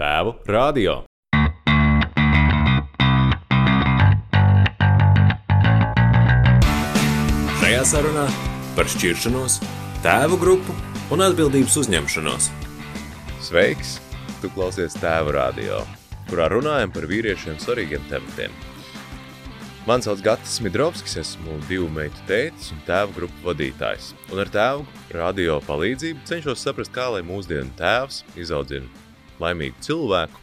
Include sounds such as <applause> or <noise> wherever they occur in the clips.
Tēvu radio. Šajā sarunā par šķiršanos, tēvu grupu un atbildības uzņemšanos. Sveiks! Tu klausies Tēvu radio, kurā runājam par vīriešiem svarīgiem tematiem. Mani sauc Gatis Smidrovskis, esmu divu meitu tētis un tēvu grupu vadītājs. Un ar tēvu radio palīdzību cenšos saprast, kā lai mūsdienu tēvs izaudzina laimīgu cilvēku,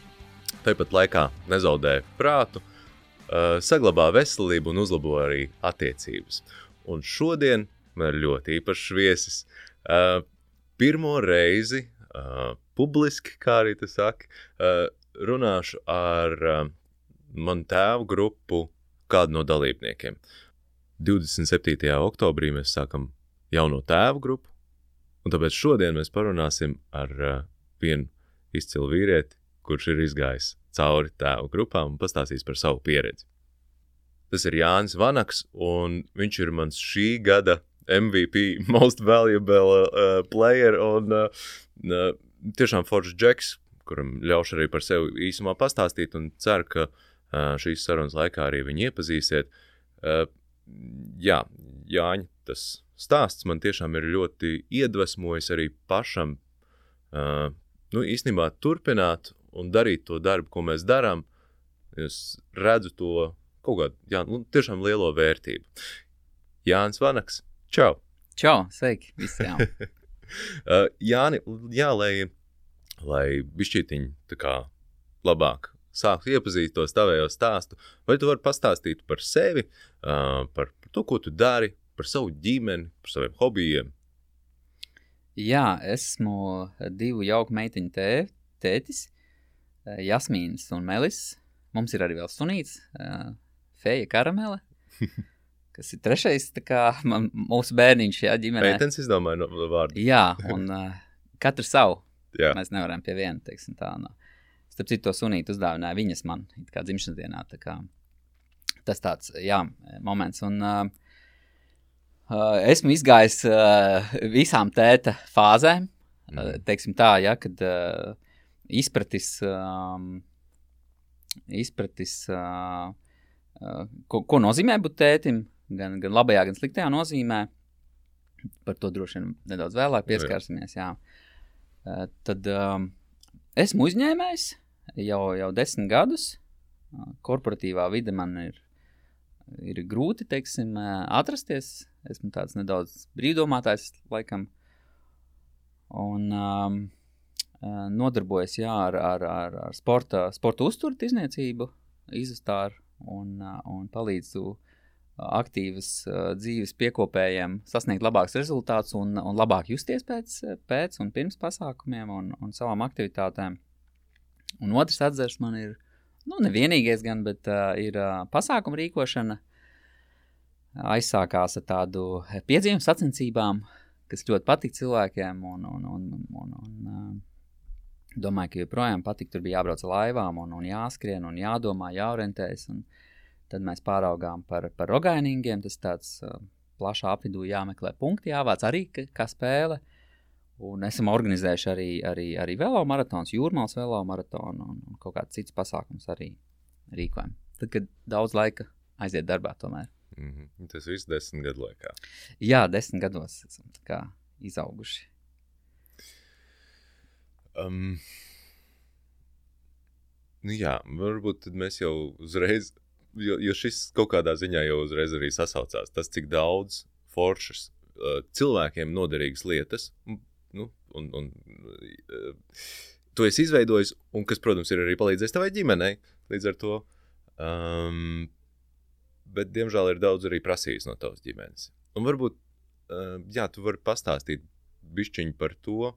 tāpat laikā nezaudē prātu, uh, saglabā veselību un uzlabo arī attiecības. Un šodien man ir ļoti īpašs viesis. Uh, pirmo reizi uh, publiski, kā arī tas saka, runāšu ar manu tēvu grupu kādu no dalībniekiem. 27. oktobrī mēs sākam jauno tēvu grupu, un tāpēc šodien mēs parunāsim ar vienu izcilu vīrieti, kurš ir izgājis cauri tēvu grupām un pastāstīs par savu pieredzi. Tas ir Jānis Vanaks, un viņš ir mans šī gada MVP, <laughs> Most Valuable uh, Player, un uh, uh, tiešām Foršs Džeks, kuram ļaušu arī par sevi īsumā pastāstīt, un ceru, ka uh, šīs sarunas laikā arī viņu iepazīsiet. Uh, jā, Jāņa, tas stāsts man tiešām ir ļoti iedvesmojis arī pašam, uh, nu, īstenībā turpināt un darīt to darbu, ko mēs darām. Es redzu to kaut kādu, jā, nu, tiešām lielo vērtību. Jānis Vanaks, čau! Čau, sveiki visiem! <laughs> uh, Jāni, jā, lai, lai bišķītiņi tā kā labāk sāktu iepazīt to tavējo stāstu, vai tu vari pastāstīt par sevi, uh, par to, ko tu dari, par savu ģimeni, par saviem hobijiem? Jā, esmu divu jauku meitiņu tē, tētis, Jasmīns un Melis. Mums ir arī vēl sunīts, uh, Feja Karamele. <laughs> kas ir trešais kā, man, mūsu bērniņš, jā, ģimenē. Meitenes izdomāja no vārdu. Jā, un uh, katru savu. Jā. Mēs nevaram pie viena, teiksim tā. No. Starp citu, to sunītu uzdāvināja viņas man, kā dzimšanas dienā. Tā kā, tas tāds, jā, moments. Un, uh, esmu izgājis uh, visām tēta fāzēm, mm. uh, teiksim tā, ja, kad izpratis, um, izpratis ko, ko nozīmē būt tētim, gan, gan labajā, gan sliktajā nozīmē. Par to droši vien nedaudz vēlāk pieskarsimies. Jā. Tad um, esmu uzņēmējs jau, jau desmit gadus. Korporatīvā vide man ir, ir grūti teiksim, atrasties. Esmu tāds nedaudz brīvdomātājs, laikam. Un um, nodarbojos jā, ar, ar, ar, ar sporta, sporta uzturu izniecību, izastāru un, un palīdzu aktīvas dzīves piekopējiem sasniegt labākus rezultātus un, un labāk justies pēc, pēc un pirms pasākumiem un, un savām aktivitātēm. Un otrs atzars man ir, nu, nevienīgais gan, bet uh, ir uh, pasākumu rīkošana. Aizsākās ar tādu piedzīvumu sacensībām, kas ļoti patīk cilvēkiem un, un, un, un, un uh, Domāju, ka joprojām patīk. Tur bija jābrauc ar laivām, un, un jāskrien, un jādomā, jāorientējas. Un tad mēs pāraugām par, par rogainīgiem. Tas tāds uh, plašā apvidū jāmeklē punkti, jāvāc arī kā spēle. Un esam organizējuši arī, arī, arī velo maratons, jūrmālas velo maratonu un, un kaut kāds cits pasākums arī rīkojam. Tad, kad daudz laika aiziet darbā, tomēr. Mm -hmm. Tas viss desmit gadu laikā. Jā, desmit gados esam izauguši. Um, nu jā, varbūt mēs jau uzreiz, jo, jo šis kaut kādā ziņā jau uzreiz arī sasaucās. Tas, cik daudz foršas uh, cilvēkiem noderīgas lietas, un, un uh, to es izveidoju, un kas, protams, ir arī palīdzējis tavai ģimenei līdz ar to. Um, bet, diemžēl, ir daudz arī prasījis no tavas ģimenes. Un varbūt, uh, jā, tu vari pastāstīt bišķiņu par to,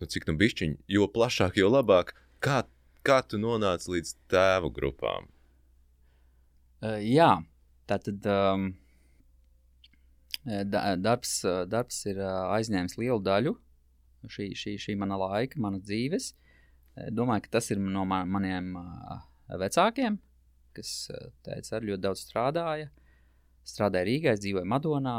nu, cik nu bišķiņi, jo plašāk, jo labāk. Kā, kā tu nonāci līdz tēvu grupām? Uh, jā, tā tad um, darbs, darbs ir aizņēmis lielu daļu šī, šī, šī mana laika, mana dzīves. Domāju, ka tas ir no man, maniem vecākiem, kas teica, arī ļoti daudz strādāja. Strādāja Rīgā, dzīvoja Madonā,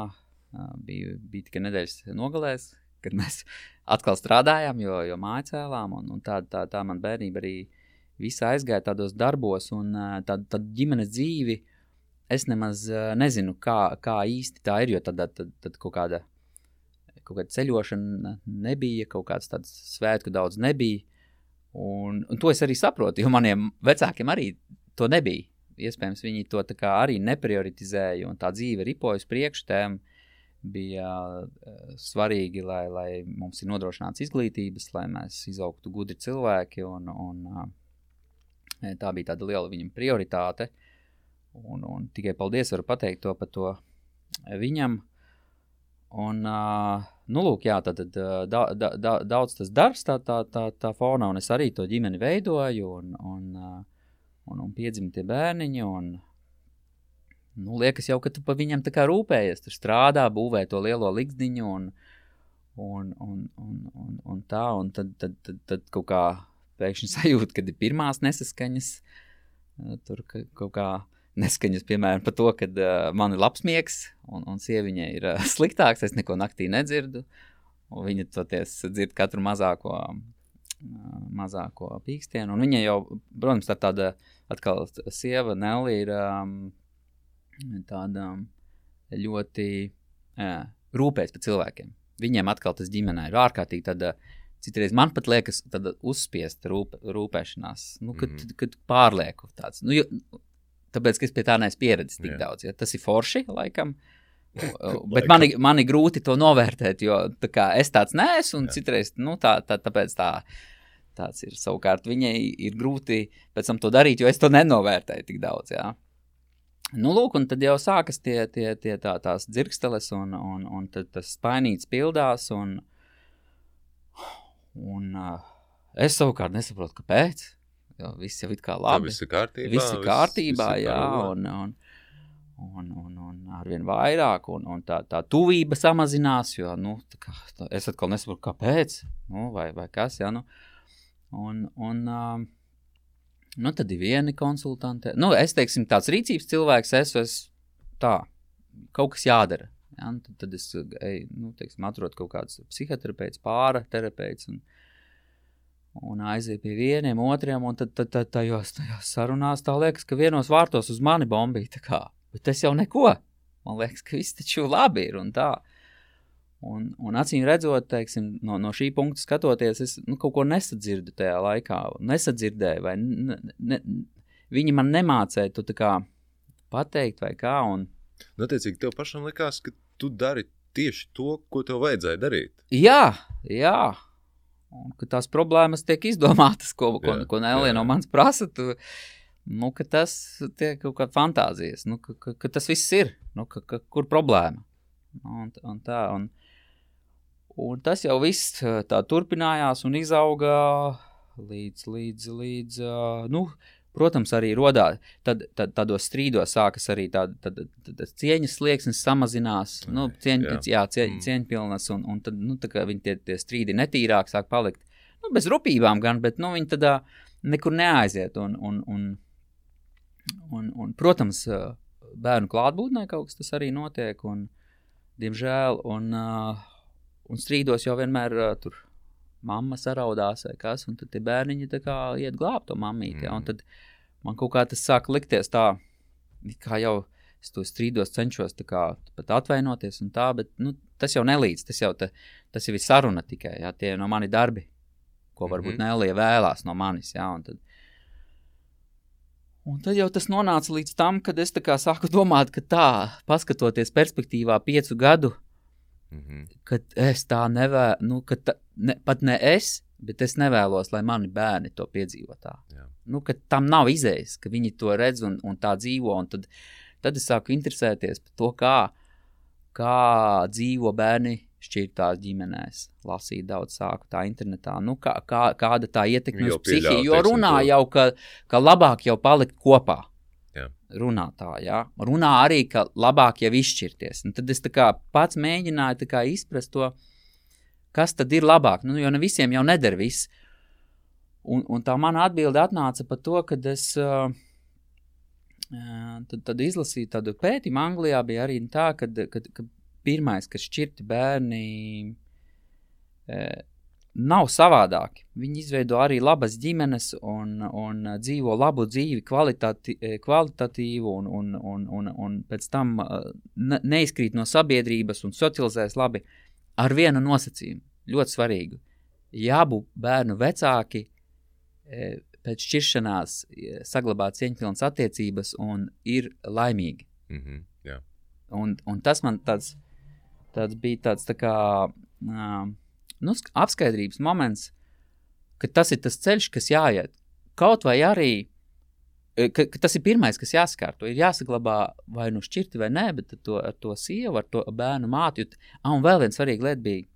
bija, bija tikai nedēļas nogalēs, kad mēs <laughs> atkal strādājām, jo, jo māju cēlām, un, un tā, tā, tā man bērnība arī visa aizgāja tādos darbos, un tā, tā ģimenes dzīvi es nemaz nezinu, kā, kā īsti tā ir, jo tad, tad, tad kaut kāda kaut kāda ceļošana nebija, kaut kāds tāds svētku daudz nebija. Un, un to es arī saprotu, jo maniem vecākiem arī to nebija. Iespējams, viņi to arī neprioritizēja, un tā dzīve ripoja uz priekšu. Tēm bija uh, svarīgi, lai, lai mums ir nodrošināts izglītības, lai mēs izaugtu gudri cilvēki. Un, un, uh, tā bija tāda liela viņam prioritāte. Un, un tikai paldies varu pateikt to par to viņam. Un, uh, nu, lūk, jā, tad, tad da, da, da, daudz tas darbs tā, tā, tā, tā fonā, un es arī to ģimeni veidoju, un, un, un, un piedzima tie bērniņi, un, nu, liekas jau, ka tu pa viņam tā kā rūpējies, tur strādā, būvē to lielo likdiņu, un, un, un, un, un, un tā, un tad, tad, tad, tad kaut kā pēkšņi <laughs> sajūt, kad ir pirmās nesaskaņas, tur kaut kā neskaņas, piemēram, par to, ka uh, man ir labs miegs, un, un sieviņai ir uh, sliktāks. Es neko naktī nedzirdu. Viņa toties dzird katru mazāko, uh, mazāko pīkstienu. Un viņa jau, protams, tā tāda atkal sieva, Nelly, ir um, tāda ļoti uh, rūpēs par cilvēkiem. Viņiem atkal tas ģimenē ir ārkārtīgi tāda. Citreiz man pat liekas, tāda uzspiesta rūp, rūpēšanās, nu, kad, mm kad pārlieku tāds. Nu, jo, Tāpēc, ka es pie tā neesmu pieredzējis tik Jā. daudz. Ja? Tas ir forši, laikam. <laughs> Bet man, man ir grūti to novērtēt, jo tā es tāds neesmu, un Jā. citreiz nu, tā, tā, tāpēc tā, tāds ir. Savukārt viņai ir grūti pēc tam to darīt, jo es to nenovērtēju tik daudz. Jā. Nu, lūk, un tad jau sākas tie, tie, tie tā, tās dzirksteles, un, un, un tas spainīts pildās. Un, un uh, es savukārt nesaprotu, kāpēc jo viss jau ir kā labi. Tā viss ir kārtībā. Viss ir kārtībā, viss, viss jā, un, un, un, un, un arvien vairāk, un, un tā, tā tuvība samazinās, jo, nu, kā, tā, es atkal nesaprotu, kāpēc, nu, vai, vai kas, jā, nu, un, un, um, nu, tad ir vieni konsultanti, nu, es, teiksim, tāds rīcības cilvēks, es, es tā, kaut kas jādara, ja, tad, tad es, ej, nu, teiksim, atrod kaut kāds psihoterapeits, pāra terapeits, un, un aiziet pie vieniem, otriem, un tad, tad, tad tajos, tajos sarunās tā liekas, ka vienos vārtos uz mani bombīja. Bet tas jau neko. Man liekas, ka viss taču labi ir un tā. Un, un acīm redzot, teiksim, no, no šī punkta skatoties, es nu, kaut ko nesadzirdu tajā laikā. Nesadzirdēju, vai ne, ne, viņi man nemācīja to pateikt, vai kā. Un... Nu, attiecīgi, tev pašam likās, ka tu dari tieši to, ko tev vajadzēja darīt. Jā, jā. Un ka tās problēmas tiek izdomātas, ko, ko, jā, ko Nelija no manis prasa. Tu, nu, ka tas ir kaut kāda fantāzijas, nu, ka, ka, ka tas viss ir. Nu, ka, ka, kur problēma? Un, un tā, un, un tas jau viss tā turpinājās un izauga līdz, līdz, līdz nu, Protams, arī rodā, tad, tad, tādos strīdos sākas arī tāda tā, tā, tā cieņas slieksnis samazinās, nu, cieņ, jā. Jā, cieņ, mm. cieņpilnas, un, un tad, nu, viņi tie, tie strīdi netīrāk sāk palikt, nu, bez rupībām gan, bet, nu, viņi tad nekur neaiziet, un, un, un, un, un protams, bērnu klātbūtnē kaut kas tas arī notiek, un, diemžēl, un, un strīdos jau vienmēr tur mamma saraudās vai kas, un tad tie bērniņi iet glābt to mammīti. Mm. Tad man kaut kā tas sāk likties tā, kā jau es to strīdos, cenšos kā, pat atvainoties un tā, bet nu, tas jau nelīdz, tas jau, ta, tas ir saruna tikai, ja, tie no mani darbi, ko varbūt mm -hmm. Nelija vēlās no manis, ja, un tad, Un tad jau tas nonāca līdz tam, kad es sāku domāt, ka tā, paskatoties perspektīvā, piecu gadu, mm -hmm. kad es tā nevēlu, nu, ta, ne, pat ne es, bet es nevēlos, lai mani bērni to piedzīvo tā. Jā. Nu, ka tam nav izējas, ka viņi to redz un, un tā dzīvo. Un tad, tad es sāku interesēties par to, kā, kā dzīvo bērni šķirtās ģimenēs. Lasīt daudz, sāku tā internetā. Nu, kā, kā, kāda tā ietekme uz psihiju, jo runā jau, ka, ka labāk jau palikt kopā. Jā. Runā tā, jā. Runā arī, ka labāk jau izšķirties. Un tad es pats mēģināju izprast to, uh, kas tad ir labāk? Nu, jo ne visiem jau neder viss. Un, un tā mana atbilde atnāca par to, ka es uh, tad, tad izlasīju tādu pētījumu Anglijā. Bija arī tā, ka, ka, ka pirmais, kas šķirti bērni nav savādāki. Viņi izveido arī labas ģimenes un, un dzīvo labu dzīvi, kvalitati, kvalitatīvu, un, un, un, un, un pēc tam neizkrīt no sabiedrības un socializēs labi ar vienu nosacījumu. Ļoti svarīgu. Jābūt bērnu vecāki pēc šķiršanās saglabāt cieņpilnas attiecības un ir laimīgi. Mm -hmm, jā. un, un tas man tāds, tāds bija tāds tā kā. Uh, nu, apskaidrības moments, ka tas ir tas ceļš, kas jāiet. Kaut vai arī e, ka, ka tas ir pirmais, kas jāsakārto. Ir jāsaglabā vai nu šķirti vai nē, bet to, ar to sievu, ar to bērnu māti. Ah, un vēl viena svarīga lieta bija,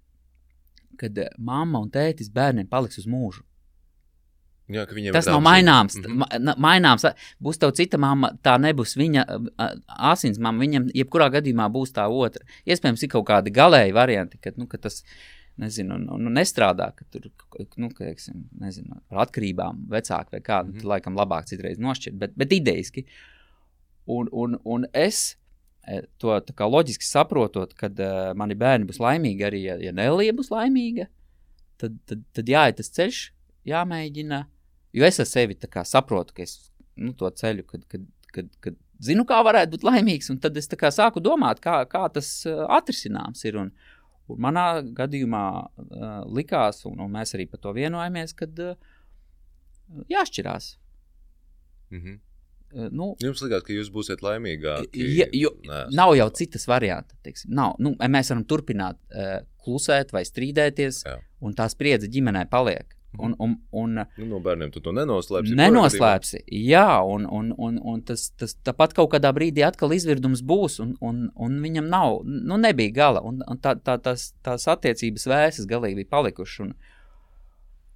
kad e, mamma un tētis bērniem paliks uz mūžu. Jā, tas nav maināms. Mm -hmm. maināms. Būs tev cita mamma, tā nebūs viņa asins mamma. Viņam jebkurā gadījumā būs tā otra. Iespējams, ir kaut kādi galēji varianti, kad, nu, ka tas ir nezinu, nu, nu nestrādā, ka tur, nu, ka, teiksim, nezinu, par atkarībām vecāki vai kādu, mm -hmm. laikam labāk citreiz nošķirt, bet, bet ideiski. Un, un, un es e, to loģiski saprotot, kad uh, mani bērni būs laimīgi, arī ja, ja Nelija būs laimīga, tad, tad, tad jāiet tas ceļš, jāmēģina, jo es ar sevi saprotu, ka es nu, to ceļu, kad, kad, kad, kad zinu, kā varētu būt laimīgs, un tad es sāku domāt, kā, kā tas uh, atrisināms ir. Un, Un manā gadījumā uh, likās, un, un mēs arī par to vienojamies, ka uh, jāšķirās. Mm -hmm. uh, nu, Jums liekas, ka jūs būsiet laimīgāki. Ja, jo, Nē, nav jau citas variantas. Nav. Nu, mēs varam turpināt uh, klusēt vai strīdēties, Jā. un tā spriedze ģimenē paliek. Un, un, un, nu, no bērniem tu to nenoslēpsi. Nenoslēpsi, jā, un, un, un, un tas, tas tāpat kaut kādā brīdī atkal izvirdums būs, un, un, un viņam nav, nu, nebija gala, un, un tā, tā, tās, tās attiecības vēsas galīgi bija palikušas. Un,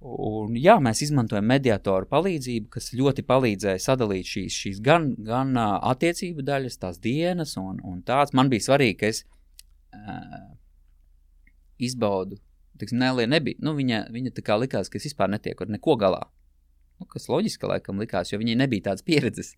un, jā, mēs izmantojam mediatoru palīdzību, kas ļoti palīdzēja sadalīt šīs, šīs gan, gan attiecību daļas, tās dienas, un, un tāds man bija svarīgi, ka es uh, izbaudu Tiksim, Nelija nebija. Nu, viņa, viņa tā kā likās, ka es vispār netieku ar neko galā. Nu, kas loģiski laikam likās, jo viņai nebija tādas pieredzes,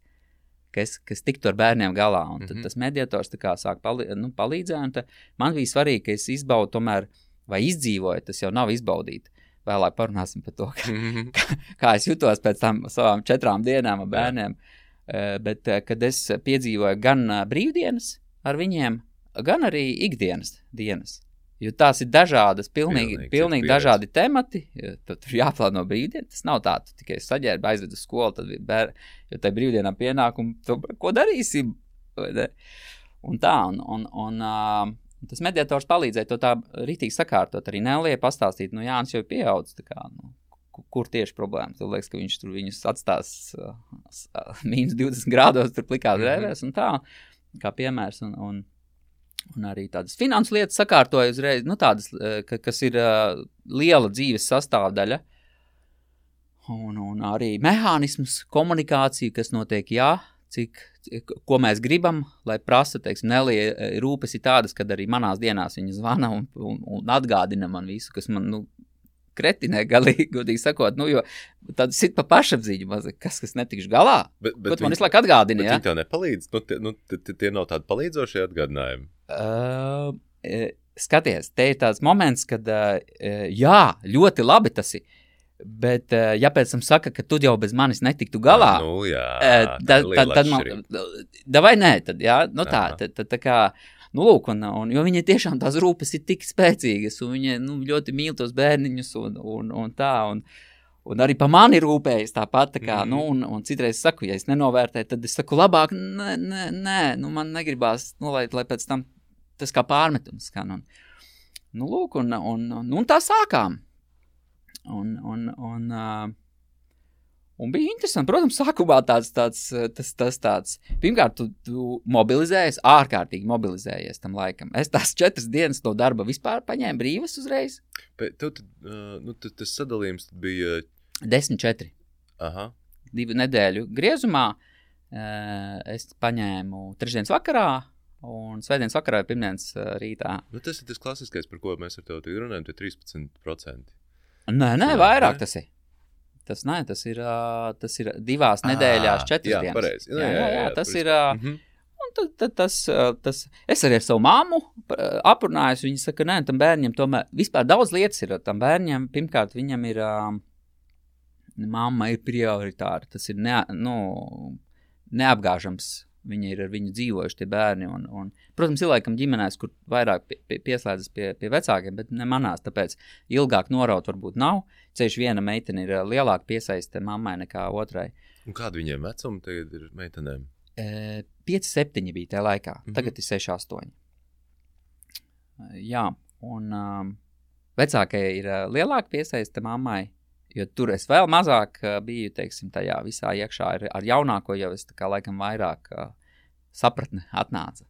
kas, kas tiktu ar bērniem galā. Un mm -hmm. tas mediators sāk pali, nu, palīdzēt. Man bija svarīgi, ka es izbaudu tomēr, vai izdzīvoju, tas jau nav izbaudīt. Vēlāk parunāsim par to, ka, mm -hmm. kā, kā es jutos pēc tam savām četrām dienām ar bērniem. Jā. Uh, bet, uh, kad es piedzīvoju gan uh, brīvdienas ar viņiem, gan arī ikdienas dienas. Jo tās ir dažādas, pilnīgi, pilnīgi, pilnīgi dažādi temati. Tad tur jāplāno brīvdiena. Tas nav tā, tu tikai saģērbi, aizved uz skolu, tad bēr, jo tai brīvdienā pienākumu, tu, ko darīsim? Un tā, un, un, un uh, tas mediators palīdzēja to tā rītīgi sakārtot. Arī Nelija pastāstīt, nu Jānis jau ir pieaudzis, nu, kur tieši problēma. Tad liekas, ka viņš tur viņus atstās uh, mīnus 20 grādos, tur plikās mm -hmm. rēvēs un tā, kā piemērs. Un, un, Un arī tādas finanses lietas sakārtoja uzreiz, nu, tādas, eh, ka, kas ir uh, liela dzīves sastāvdaļa. Un, un arī mehānisms, komunikācija, kas notiek, jā, cik, ko mēs gribam, lai prasa, teiksim, Nelija eh, rūpes ir tādas, kad arī manās dienās viņa zvana un, un, un atgādina man visu, kas man, nu, kretinē, galīgi, godīgi sakot, nu, jo tāda sit pa pašapziņu, mazi, kas, kas netikšu galā. Bet, bet Ko man visu laiku atgādina, ja? Viņi tev nepalīdz, nu, tie, nu, tie nav tādi palīdzošie atgādinājumi. Uh, skaties, te ir tāds moments, kad, uh, jā, ļoti labi tas ir. Bet, uh, ja pēc tam saka, ka tu jau bez manis netiktu galā, nu, jā, uh, tad, tad, tad man, vai nē, tad, jā, nu tā, tad, tad tā kā, Nu, lūk, un, un, jo viņai tiešām tās rūpes ir tik spēcīgas, un viņa nu, ļoti mīl tos bērniņus un, un, un tā. Un, Un arī par mani rūpējas tāpat. Tā kā, mm. nu, un, un citreiz saku, ja es nenovērtēju, tad es saku, labāk, nē, nē, nē nu, man negribās, nu, lai, lai pēc tam tas kā pārmetums skan. Un, nu, lūk, un, un, un, un tā sākām. Un, un, un, uh, Un bija interesanti, protams, sākumā tāds, tāds, tas, tas tāds. Pirmkārt, tu, tu mobilizējies, ārkārtīgi mobilizējies tam laikam. Es tās četras dienas no darba vispār paņēmu brīvas uzreiz. Bet tu, uh, nu, tu, tas sadalījums bija. Desmit, četri. Aha. Divu nedēļu griezumā uh, es paņēmu trešdienas vakarā. Un svētdienas vakarā, pirmdienas rītā. Nu, tas ir tas klasiskais, par ko mēs ar tevi runājam, tie 13%. Nē, nē, vairāk ne? tas ir. Tas, nē, tas, ir, tas ir divās nedēļās, četras jā, dienas. Pareizi. Jā, jā, jā, jā, jā, tas ir. Mm -hmm. Tad, tad tas, tas, es arī ar savu māmu aprunājos. Viņa saka, nē, tam bērnam tomēr vispār daudz lietas ir. Tam bērnam, pirmkārt, viņam ir, mamma ir prioritāra. Tas ir ne, nu, neapgāžams. Viņi ir ar viņu dzīvojuši, tie bērni. Un, un, protams, ir laikam ģimenēs, kur vairāk pie, pie, pieslēdzas pie, pie vecākiem, bet ne manās. Tāpēc ilgāk noraut varbūt nav. Ceļš viena meitene ir lielāka piesaiste mammai nekā otrai. Un kāda viņiem vecuma tagad ir meitenēm? 5, 7 bija tajā laikā. Mm -hmm. Tagad ir 6, 8. Jā, un um, vecākajai ir lielāka piesaiste mammai. Jo tur es vēl mazāk uh, biju, teiksim, tajā visā iekšā. Ar, ar jaunāko jau es tā kā laikam vairāk uh, sapratne atnāca.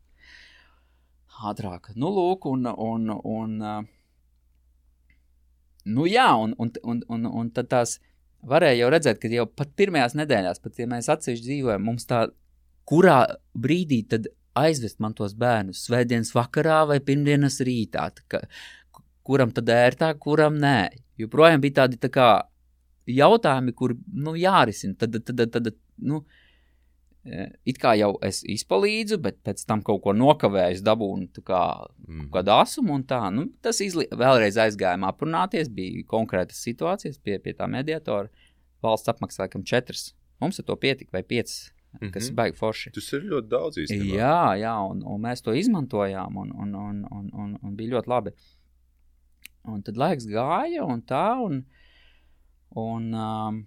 Ātrāk. Nu, lūk, un, un, un uh, nu jā, un, un, un, un, un tad tās varēja jau redzēt, ka jau pat pirmajās nedēļās, pat ja mēs atsevišķi dzīvojam, mums tā kurā brīdī tad aizvest man tos bērnus? Svētdienas vakarā vai pirmdienas rītā? Ka, kuram tad ērtāk, kuram nē? Joprojām bija tādi tā kā jautājumi, kur nu, jārisina. Tad, tad, tad, tad, nu, e, It kā jau es izpalīdzu, bet pēc tam kaut ko nokavēju, dabūju kā, mm. kādu asumu. Tā, nu, tas izli... vēlreiz aizgājām aprunāties, bija konkrētas situācijas pie, pie tā mediatora. Valsts apmaksāja laikam četras. Mums ar to pietika vai piecas mm -hmm. kas ir baigi forši. Tas ir ļoti daudz īstenībā. Jā, jā un, un mēs to izmantojām, un, un, un, un, un, un bija ļoti labi. Un tad laiks gāja, un tā, un, un, um,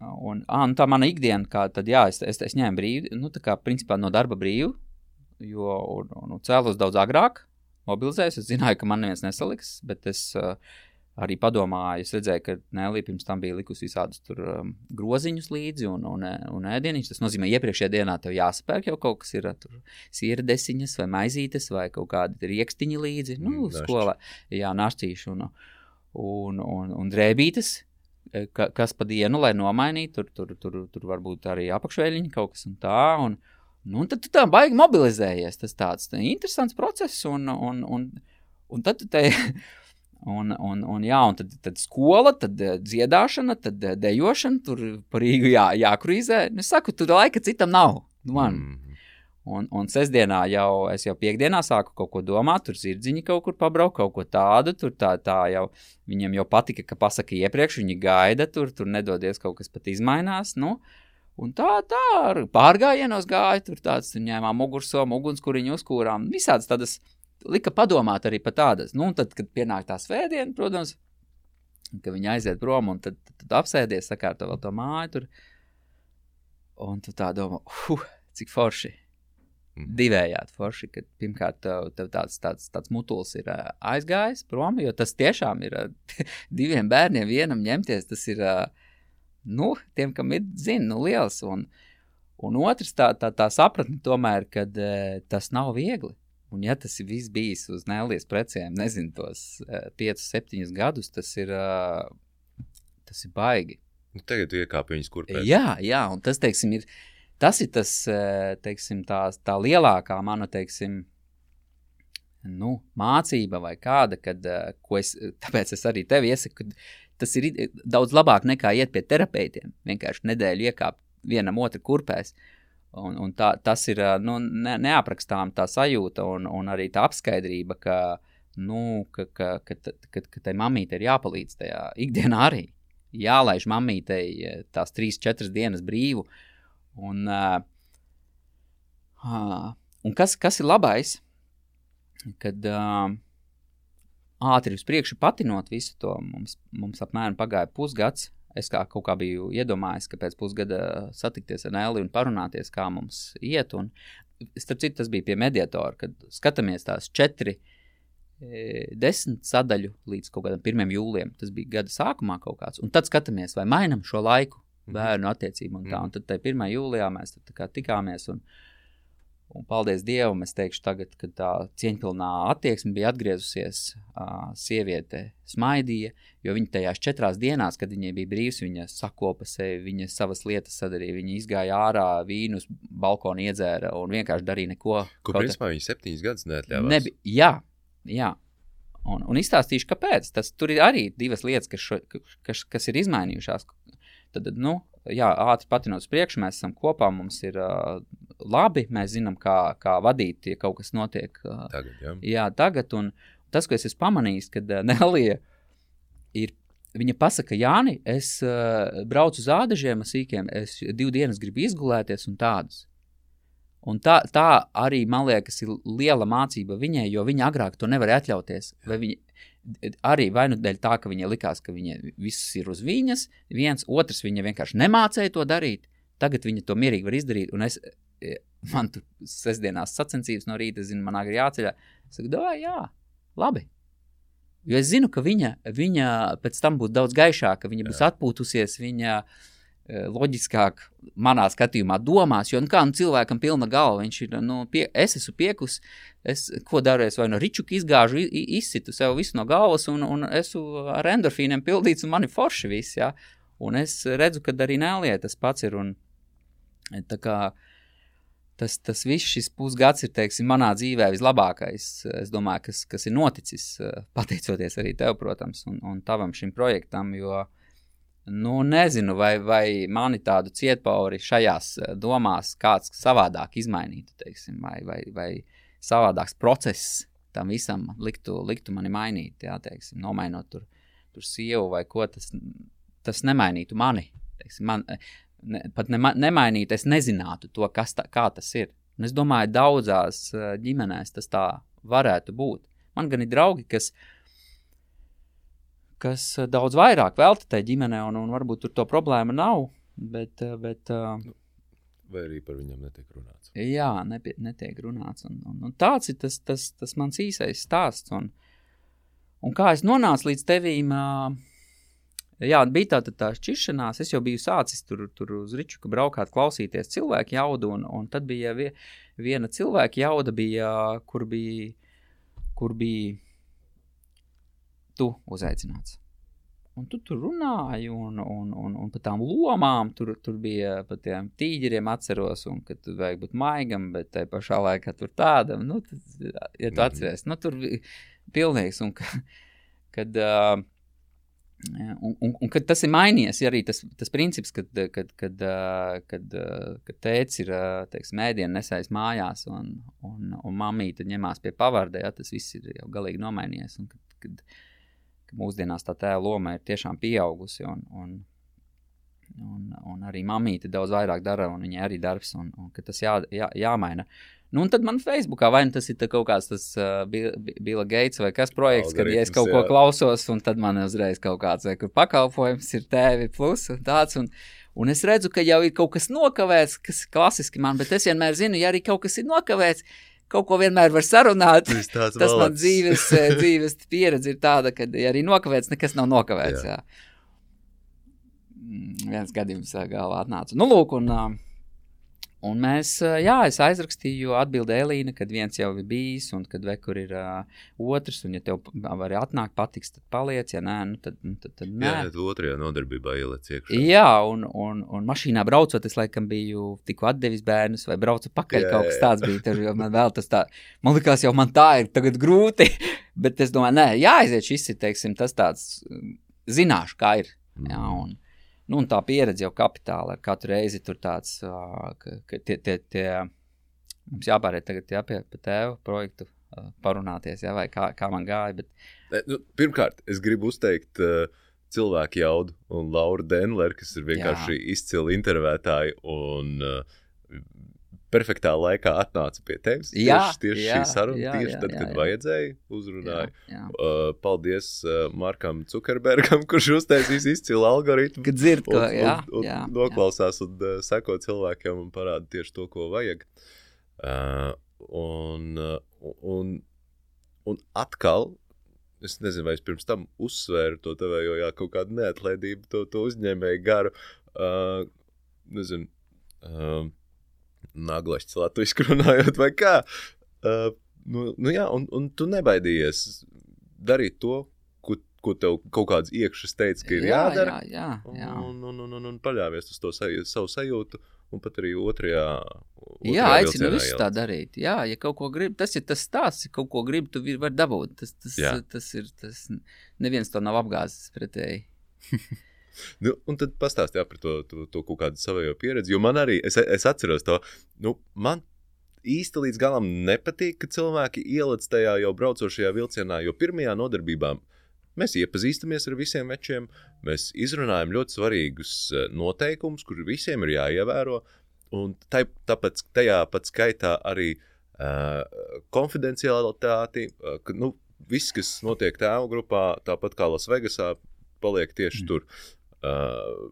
un, ā, un tā mana ikdiena, kā tad, jā, es, es, es ņēmu brīvi, nu, tā kā principā no darba brīvu, jo, un, un cēlos daudz agrāk, mobilizējos, es zināju, ka man neviens nesaliks, bet es uh, arī padomāju, es redzēju, ka Nēlī pirms tam bija likusi visādus tur, um, groziņus līdzi un, un, un ēdienus. Tas nozīmē, ka iepriekšējā dienā tev jāspērk jau kaut kas ir tur sirdesiņas vai maizītes vai kaut kādi riekstiņi līdzi. Nu, mm, skolā, jā, našķīši un, un, un, un drēbītes. E, ka, kas pa dienu, lai nomainītu, tur, tur, tur, tur varbūt arī apakšvēļiņi kaut kas un tā. Un, nu, un tad tu tā baigi mobilizējies. Tas tāds tā, interesants process un, un, un, un tad tu te <laughs> Un, un, un, jā, un tad, tad skola, tad uh, dziedāšana, tad uh, dejošana, tur par Rīgu jā, jākrīzē. Nu, es saku, tur laika citam nav. Nu, man. Mm. Un, un sestdienā jau, es jau piekdienā sāku kaut ko domāt, tur zirdziņi kaut kur pabraukt, kaut ko tādu. Tur tā, tā jau, viņiem jau patika, ka pasaka iepriekš, viņi gaida, tur, tur nedodies kaut kas pat izmainās. Nu, Un tā, tā pārgājienos gāja, tur tāds tur ņēmām mugursomu, ugunskuriņu uzkūrām. Visādas tādas lika padomāt arī par tādas. Nu, tad, kad pienāk tā svētdiena, protams, ka viņi aiziet prom un tad, tad, tad apsēdies, sakārto vēl to māju tur. Un tu tā domā, uh, cik forši. Mm. Divējādi forši, ka pirmkārt tev, tev tāds, tāds, tāds mutulis ir aizgājis prom, jo tas tiešām ir <laughs> diviem bērniem vienam ņemties. Tas ir, nu, tiem, kam ir, zina, nu, liels. Un, un otrs tā, tā, tā sapratne tomēr, ka tas nav viegli. Un, ja tas ir viss bijis uz Nēlijas precēm, nezinu, tos uh, 5, 7 gadus, tas ir, tas ir baigi. Nu, tagad iekāp viņas kurpēs. Jā, jā, un tas, teiksim, ir, tas ir tas, uh, teiksim, tā, tā lielākā mana, teiksim, nu, mācība vai kāda, kad, uh, ko es, tāpēc es arī tev iesaku, ka tas ir daudz labāk nekā iet pie terapeitiem, vienkārši nedēļu iekāpt vienam otru kurpēs. Un, un tā, tas ir nu, ne, neaprakstām tā sajūta un, un arī tā apskaidrība, ka, nu, ka, ka, ka, ka, ka tai mamītei ir jāpalīdz tajā ikdienā arī. Jālaiž mamītei tās trīs, četras dienas brīvu. Un, uh, un kas, kas ir labais, kad uh, ātri uz priekšu patinot visu to, mums, mums apmēram pagāja pusgads, es kā kaut kā biju iedomājies, ka pēc pusgada satikties ar Nēli un parunāties, kā mums iet. Un, starp citu, tas bija pie mediatora, kad skatāmies tās četri. Desmit sadaļu līdz kaut kādam 1. jūlijam. Tas bija gada sākumā kaut kāds. Un tad skatāmies, vai mainām šo laiku. Bērnu attiecību un tā. Un tad 1. jūlijā mēs tikāmies un, Un paldies Dievam, es teikšu, tagad, kad tā cieņpilnā attieksme bija atgriezusies, uh, sieviete smaidīja, jo viņa tajās četrās dienās, kad viņai bija brīvs, viņa sakopa sevi, viņa savas lietas sadarīja, viņa izgāja ārā, vīnu uz balkonu iedzēra un vienkārši darīja neko. Ko principā viņa septiņas gadus neatļāvās? Nebi, jā, jā. Un, un izstāstīšu, kāpēc. Tas tur ir arī divas lietas, kas, šo, kas, kas ir izmainījušās. Tad, nu, jā, ātri patinot uz priekšu, mēs esam kopā, mums ir uh, labi, mēs zinām, kā, kā vadīt, ja kaut kas notiek. Tagad, jā. jā, tagad. Un tas, ko es esmu pamanījis, kad <laughs> Nelija ir Viņa pasaka, Jāni, es uh, braucu uz ādažiem, sīkiem, es divu dienas gribu izgulēties un tādus. Un tā, tā arī, man liekas, ir liela mācība viņai, jo viņa agrāk to nevarēja atļauties. Vai viņa arī vai nu dēļ tā, ka viņai likās, ka viņa viss ir uz viņas, viens, otrs viņa vienkārši nemācēja to darīt. Tagad viņa to mierīgi var izdarīt. Un es, e, man tur sestdienās sacensības no rīta, zinu, man agri jāceļā. Es saku, jā, labi, Jo es zinu, ka viņa, viņa pēc tam būs daudz gaišāka, viņa būs atpūtusies, viņa e, loģiskāk manā skatījumā domās. Jo nu, kā nu, cilvēkam pilna galva, viņš ir, nu, pie, es esmu piekus, es ko daru, es vai no ričuka izgāžu, izsitu sev visu no galvas, un, un esmu ar endorfīniem pildīts, un man ir forši viss. Ja? Un es redzu, ka arī Nēlijai tas pats ir. Un, tā kā uh, tas, tas viss šis pusgads ir, teiksim, manā dzīvē vislabākais, es domāju, kas, kas ir noticis, eh, pateicoties arī tev, protams, un, un tavam šim projektam, jo, nu, nezinu, vai, vai mani tādu cietpauri šajās eh, domās kāds savādāk izmainītu, teiksim, vai, vai, vai savādāks process tam visam liktu, liktu mani mainīt, jā, teiksim, nomainot tur, tur sievu vai ko, tas, tas nemainītu mani, teiksim, man, ne, pat ne, nemainīt, es nezinātu to, kas kā tas ir. Un es domāju, daudzās uh, ģimenēs tas tā varētu būt. Man gan ir draugi, kas, kas daudz vairāk velta tai ģimenei, un, un varbūt tur to problēma nav. Bet, bet, uh, Vai arī par viņiem netiek runāts? Jā, nepie, netiek runāts. Un, un, un tāds ir tas, tas, tas mans īsais stāsts. Un, un kā es nonācu līdz tevīm, Jā, bija tā, tā šķiršanās. Es jau biju sācis tur, tur uz Ričuka braukāt, klausīties cilvēku jaudu, un, un tad bija vie, viena cilvēka jauda, bija, kur bija, kur bija tu uzaicināts. Un tu tur runāji, un, un, un, un par tām lomām tur, tur bija par tiem tīģeriem, atceros, un ka tur vajag būt maigam, bet tajā pašā laikā tur tādam, nu, tad, ja tu mhm. atceries, nu, tur bija pilnīgs, un ka, kad. Uh, Un, un, un kad tas ir mainījies, arī tas, tas princips, kad, kad, kad, kad, kad tēvs ir mēdienu nesējis mājās un, un, un mamīte ņemās pie pavārdē, ja, tas viss ir jau galīgi nomainījies. Un kad, kad, kad mūsdienās tā tēva loma ir tiešām pieaugusi un, un, un, un arī mamīte daudz vairāk dara un viņai arī darbs un, un tas jā, jā, jāmaina. Nu, un tad man Facebookā vai nu tas ir kaut kāds tas uh, Bila Gates vai kas projekts, kad ja es kaut jā. ko klausos, un tad man uzreiz kaut kāds vai, pakalpojums ir TV plus un tāds. Un, un es redzu, ka jau ir kaut kas nokavēts, kas klasiski man, bet es vienmēr zinu, ja arī kaut kas ir nokavēts, kaut ko vienmēr var sarunāt. Tas valats. man dzīves, <laughs> dzīves pieredze ir tāda, ka ja arī nokavēts, nekas nav nokavēts. Jā. Jā. Mm, viens gadījums galvā atnāca. Nu, lūk, un, uh, Un mēs, jā, es aizrakstīju atbildi Elīna, kad viens jau ir bijis, un kad vekur ir uh, otrs, un ja tev var atnākt, patiks, tad paliec, ja nē, nu tad, nu, tad, tad nē. Jā, tad otrajā nodarbībā ieliec iekšā. Jā, un, un, un mašīnā braucot, es laikam biju tikko atdevis bērnus, vai braucu pakaļ, jā, kaut kas tāds bija, tur, jo man vēl tas tā, man likās jau man tā ir tagad grūti, <laughs> bet es domāju, nē, jāaiziet šis ir, teiksim, tas tāds, zināšu, kā ir, jā, mm. Nu, tā pieredze jau kapitāla ar katru reizi tur tāds, ka, ka tie, tie, tie, mums jāpāriet tagad jā, pie, pie tēva projektu parunāties, jā, vai kā, kā man gāja. Bet... Nu, pirmkārt, es gribu uzteikt uh, cilvēku jaudu un Lauru Denleru, kas ir vienkārši jā. izcili intervētāji un uh, perfektā laikā atnāca pie tevis. Jā, tieši, tieši jā, šī saruna, jā, tieši jā, tad, jā, kad jā. vajadzēja, uzrunāja. Jā, jā. Uh, paldies uh, Markam Zukerbergam, <laughs> kurš uztaisīs izcilu algoritmu. Kad dzird, ko, un, jā, un, un jā, noklausās jā. un uh, seko cilvēkiem un parāda tieši to, ko vajag. Uh, un, uh, un, un atkal, es nezinu, vai es pirms tam uzsvēru to tevējo, jā, kaut kādu neatlaidību, to, to uzņēmēju garu. Uh, nezinu, uh, naglašs latviešu runājot, vai kā. Uh, nu, nu jā, un, un tu nebaidījies darīt to, ko, ko tev kaut kāds iekšas teica, ka ir jā, jādara. Jā, jā, jā. Un, un, un, un, un paļāvies uz to saj, savu sajūtu. Un pat arī otrajā. otrajā jā, aicinu visu tā darīt. Jā, ja kaut ko grib, tas ir tas stāsts, ja kaut ko grib, tu vari dabūt. Tas, tas, jā. tas ir tas. Neviens to nav apgāzis pretēji. <laughs> Nu, un tad pastāstīja par to, to, to kaut kādu savējo pieredzi. Jo man arī, es, es atceros to, nu, man īsti līdz galam nepatīk, ka cilvēki ieliec tajā jau braucošajā vilcienā, jo pirmajā nodarbībā mēs iepazīstamies ar visiem večiem, mēs izrunājam ļoti svarīgus eh, noteikumus, kur visiem ir jāievēro. Un tai, tāpēc tajā pat skaitā arī uh, konfidencialitāti, uh, ka nu, viss, kas notiek tēvu grupā, tāpat kā Lasvegasā, paliek tieši mm. tur. Uh,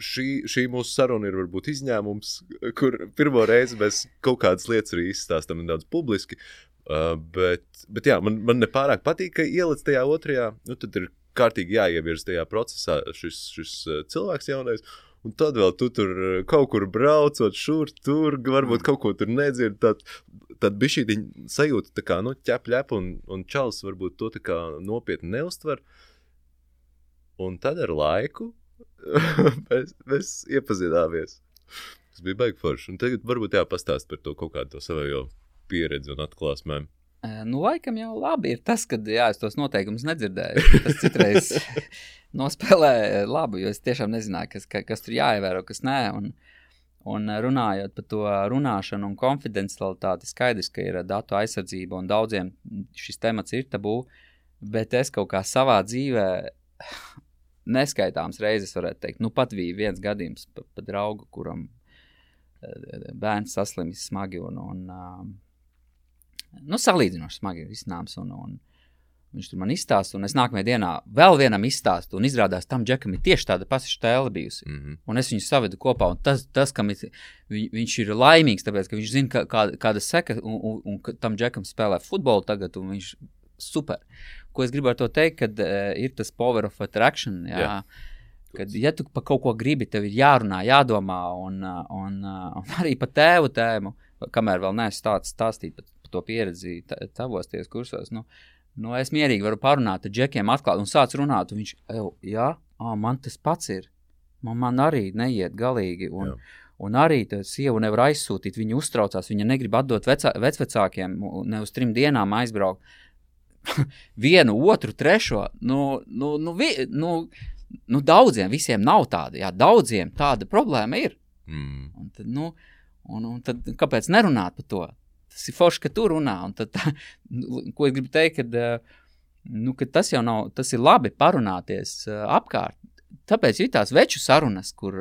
šī, šī mūsu saruna ir varbūt izņēmums, kur pirmo reizi mēs kaut kādas lietas arī izstāstām nedaudz publiski. Uh, bet, bet jā, man, man nepārāk patīk, ka ieliec tajā otrajā, nu tad ir kārtīgi jāievirz tajā procesā šis, šis uh, cilvēks jaunais. Un tad vēl tu tur kaut kur braucot, šur, tur, varbūt kaut ko tur nedzird. Tad, tad bija šī sajūta, kā nu, ķep, ķep, un, un čels varbūt to nopietni neustver. Un tad ar laiku <laughs> mēs, mēs iepazināmies. Tas bija baigi forši. Un tagad varbūt jāpastāst par to kaut kādu savu pieredzi un atklāsmēm. Nu, laikam jau labi ir tas, ka jā, es tos noteikumus nedzirdēju. Tas citreiz <laughs> nospēlē labu, jo es tiešām nezināju, kas, kas tur jāievēro, kas nē. Un, un runājot par to runāšanu un konfidencialitāti, skaidrs, ka ir datu aizsardzība un daudziem šis temats ir tabū, bet es kaut kā savā dzīvē neskaitāms reizes, varētu teikt, nu pat bija viens gadījums pa, pa draugu, kuram eh, bērns saslimis smagi un, un um, nu, salīdzinoši smagi iznāms. Un, un, Viņš tur man izstāsta, un es nākamajā dienā vēl vienam izstāstu, un izrādās, tam džekam ir tieši tāda pati stēle bijusi. Mm -hmm. Un es viņu savedu kopā, un tas, tas kam ir, viņ, viņš ir laimīgs, tāpēc, ka viņš zina, kā, kā, kāda seka, un, un, un, un tam džekam spēlē futbolu tagad, un viņš super. Ko es gribēju to teikt, kad uh, ir tas power of attraction. Jā. Jā. Kad, ja tu par kaut ko gribi, tev ir jārunā, jādomā, un, un, un arī par tēvu tēmu, kamēr vēl neesmu stāst, stāstīt par, par to pieredzi tavos tiesas kursos. Nu, nu, es mierīgi varu parunāt ar džekiem, atklāt, un sāc runāt, un viņš, jā, ā, man tas pats ir. Man, man arī neiet galīgi. Un, jā. Un arī tā sieva nevar aizsūtīt. Viņa uztraucās, viņa negrib atdot vecā, vecvecākiem, ne uz trim dienām aizbraukt. <laughs> vienu, otru, trešo. Nu, nu, nu, vi, nu, nu, daudziem visiem nav tāda. Jā, daudziem tāda problēma ir. Mm. Un tad, nu, un, un tad, kāpēc nerunāt par to? Tas ir forši, ka tu runā. Tad, tā, nu, ko es gribu teikt, kad, nu, ka tas jau nav, tas ir labi parunāties apkārt. Tāpēc ir tās veču sarunas, kur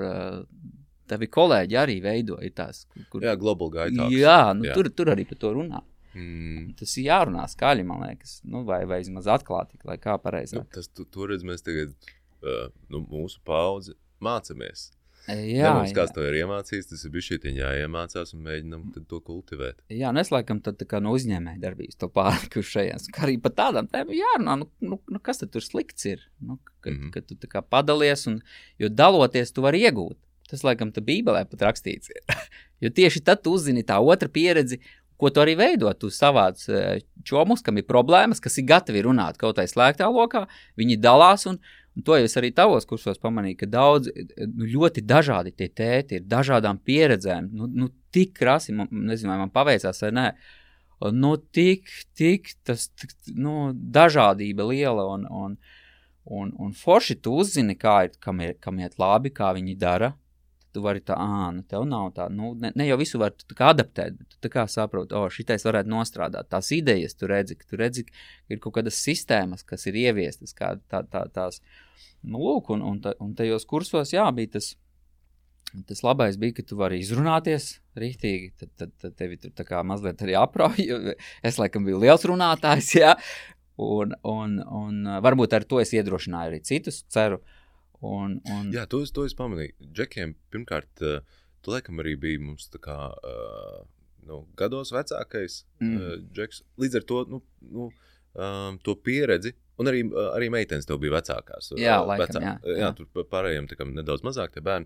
tavi kolēģi arī veidoja tās. Kur, jā, globāli gaitā. Jā, nu, jā. Tur, tur arī par to runā. Mm. Tas ir jārunā skaļi, man liekas, nu, vai, vai vismaz atklāti, lai kā pareizāk. Nu, tas tu, tur redz, mēs tagad, uh, nu, mūsu paudze mācāmies. Jā, mums kāds to ir iemācījis, tas ir bijis šī jāiemācās un mēģinam to kultivēt. Jā, un es laikam tad tā kā no uzņēmēja darbības to pārlikušajās, <laughs> ka arī par tādām tēmām jārunā, nu, nu, nu kas tad tur slikts ir, nu, ka, mm -hmm. ka tu tā kā padalies, un, jo daloties tu vari iegūt. Tas, laikam, tā bībelē pat rakstīts ir. <laughs> jo tieši tad tu uzzini tā otra pieredzi, ko tu arī veido. Tu savāc e, čomus, kam ir problēmas, kas ir gatavi runāt kaut kādā slēgtā lokā, viņi dalās. Un, un to es arī tavos kursos pamanīju, ka daudz, nu, ļoti dažādi tie tēti ir, dažādām pieredzēm. Nu, nu, tik krasi, man, nezinu, vai man paveicās vai nē. Nu, tik, tik tas, tik, nu, dažādība liela un, un, un, un forši tu uzzini, kā ir, kam, ir, kam iet labi, kā viņi dara tu vari tā, ah, nu, tev nav tā, nu, ne, ne jau visu var adaptēt, bet tu kā saproti, oh, šitais varētu nostrādāt. Tās idejas tu redzi, ka tu redzi, ka ir kaut kādas sistēmas, kas ir ieviestas, kā tā, tā, tās, nu, lūk, un, un, un tajos kursos, jā, bija tas, tas labais bija, ka tu vari izrunāties rītīgi, tad, tad, tad tevi tur tā kā mazliet arī aprauj, es laikam biju liels runātājs, jā, un, un, un varbūt ar to es iedrošināju arī citus, ceru, uh, Un, un... Jā, to es, to es pamanīju. Džekiem, pirmkārt, uh, tu laikam arī biji mums tā kā uh, nu, gados vecākais mm. uh, džeks. Līdz ar to, nu, nu, um, to pieredzi. Un arī, arī meitenes tev bija vecākās. Jā, laikam, vecā, jā, jā. jā, tur pārējiem nedaudz mazāk tie bērni.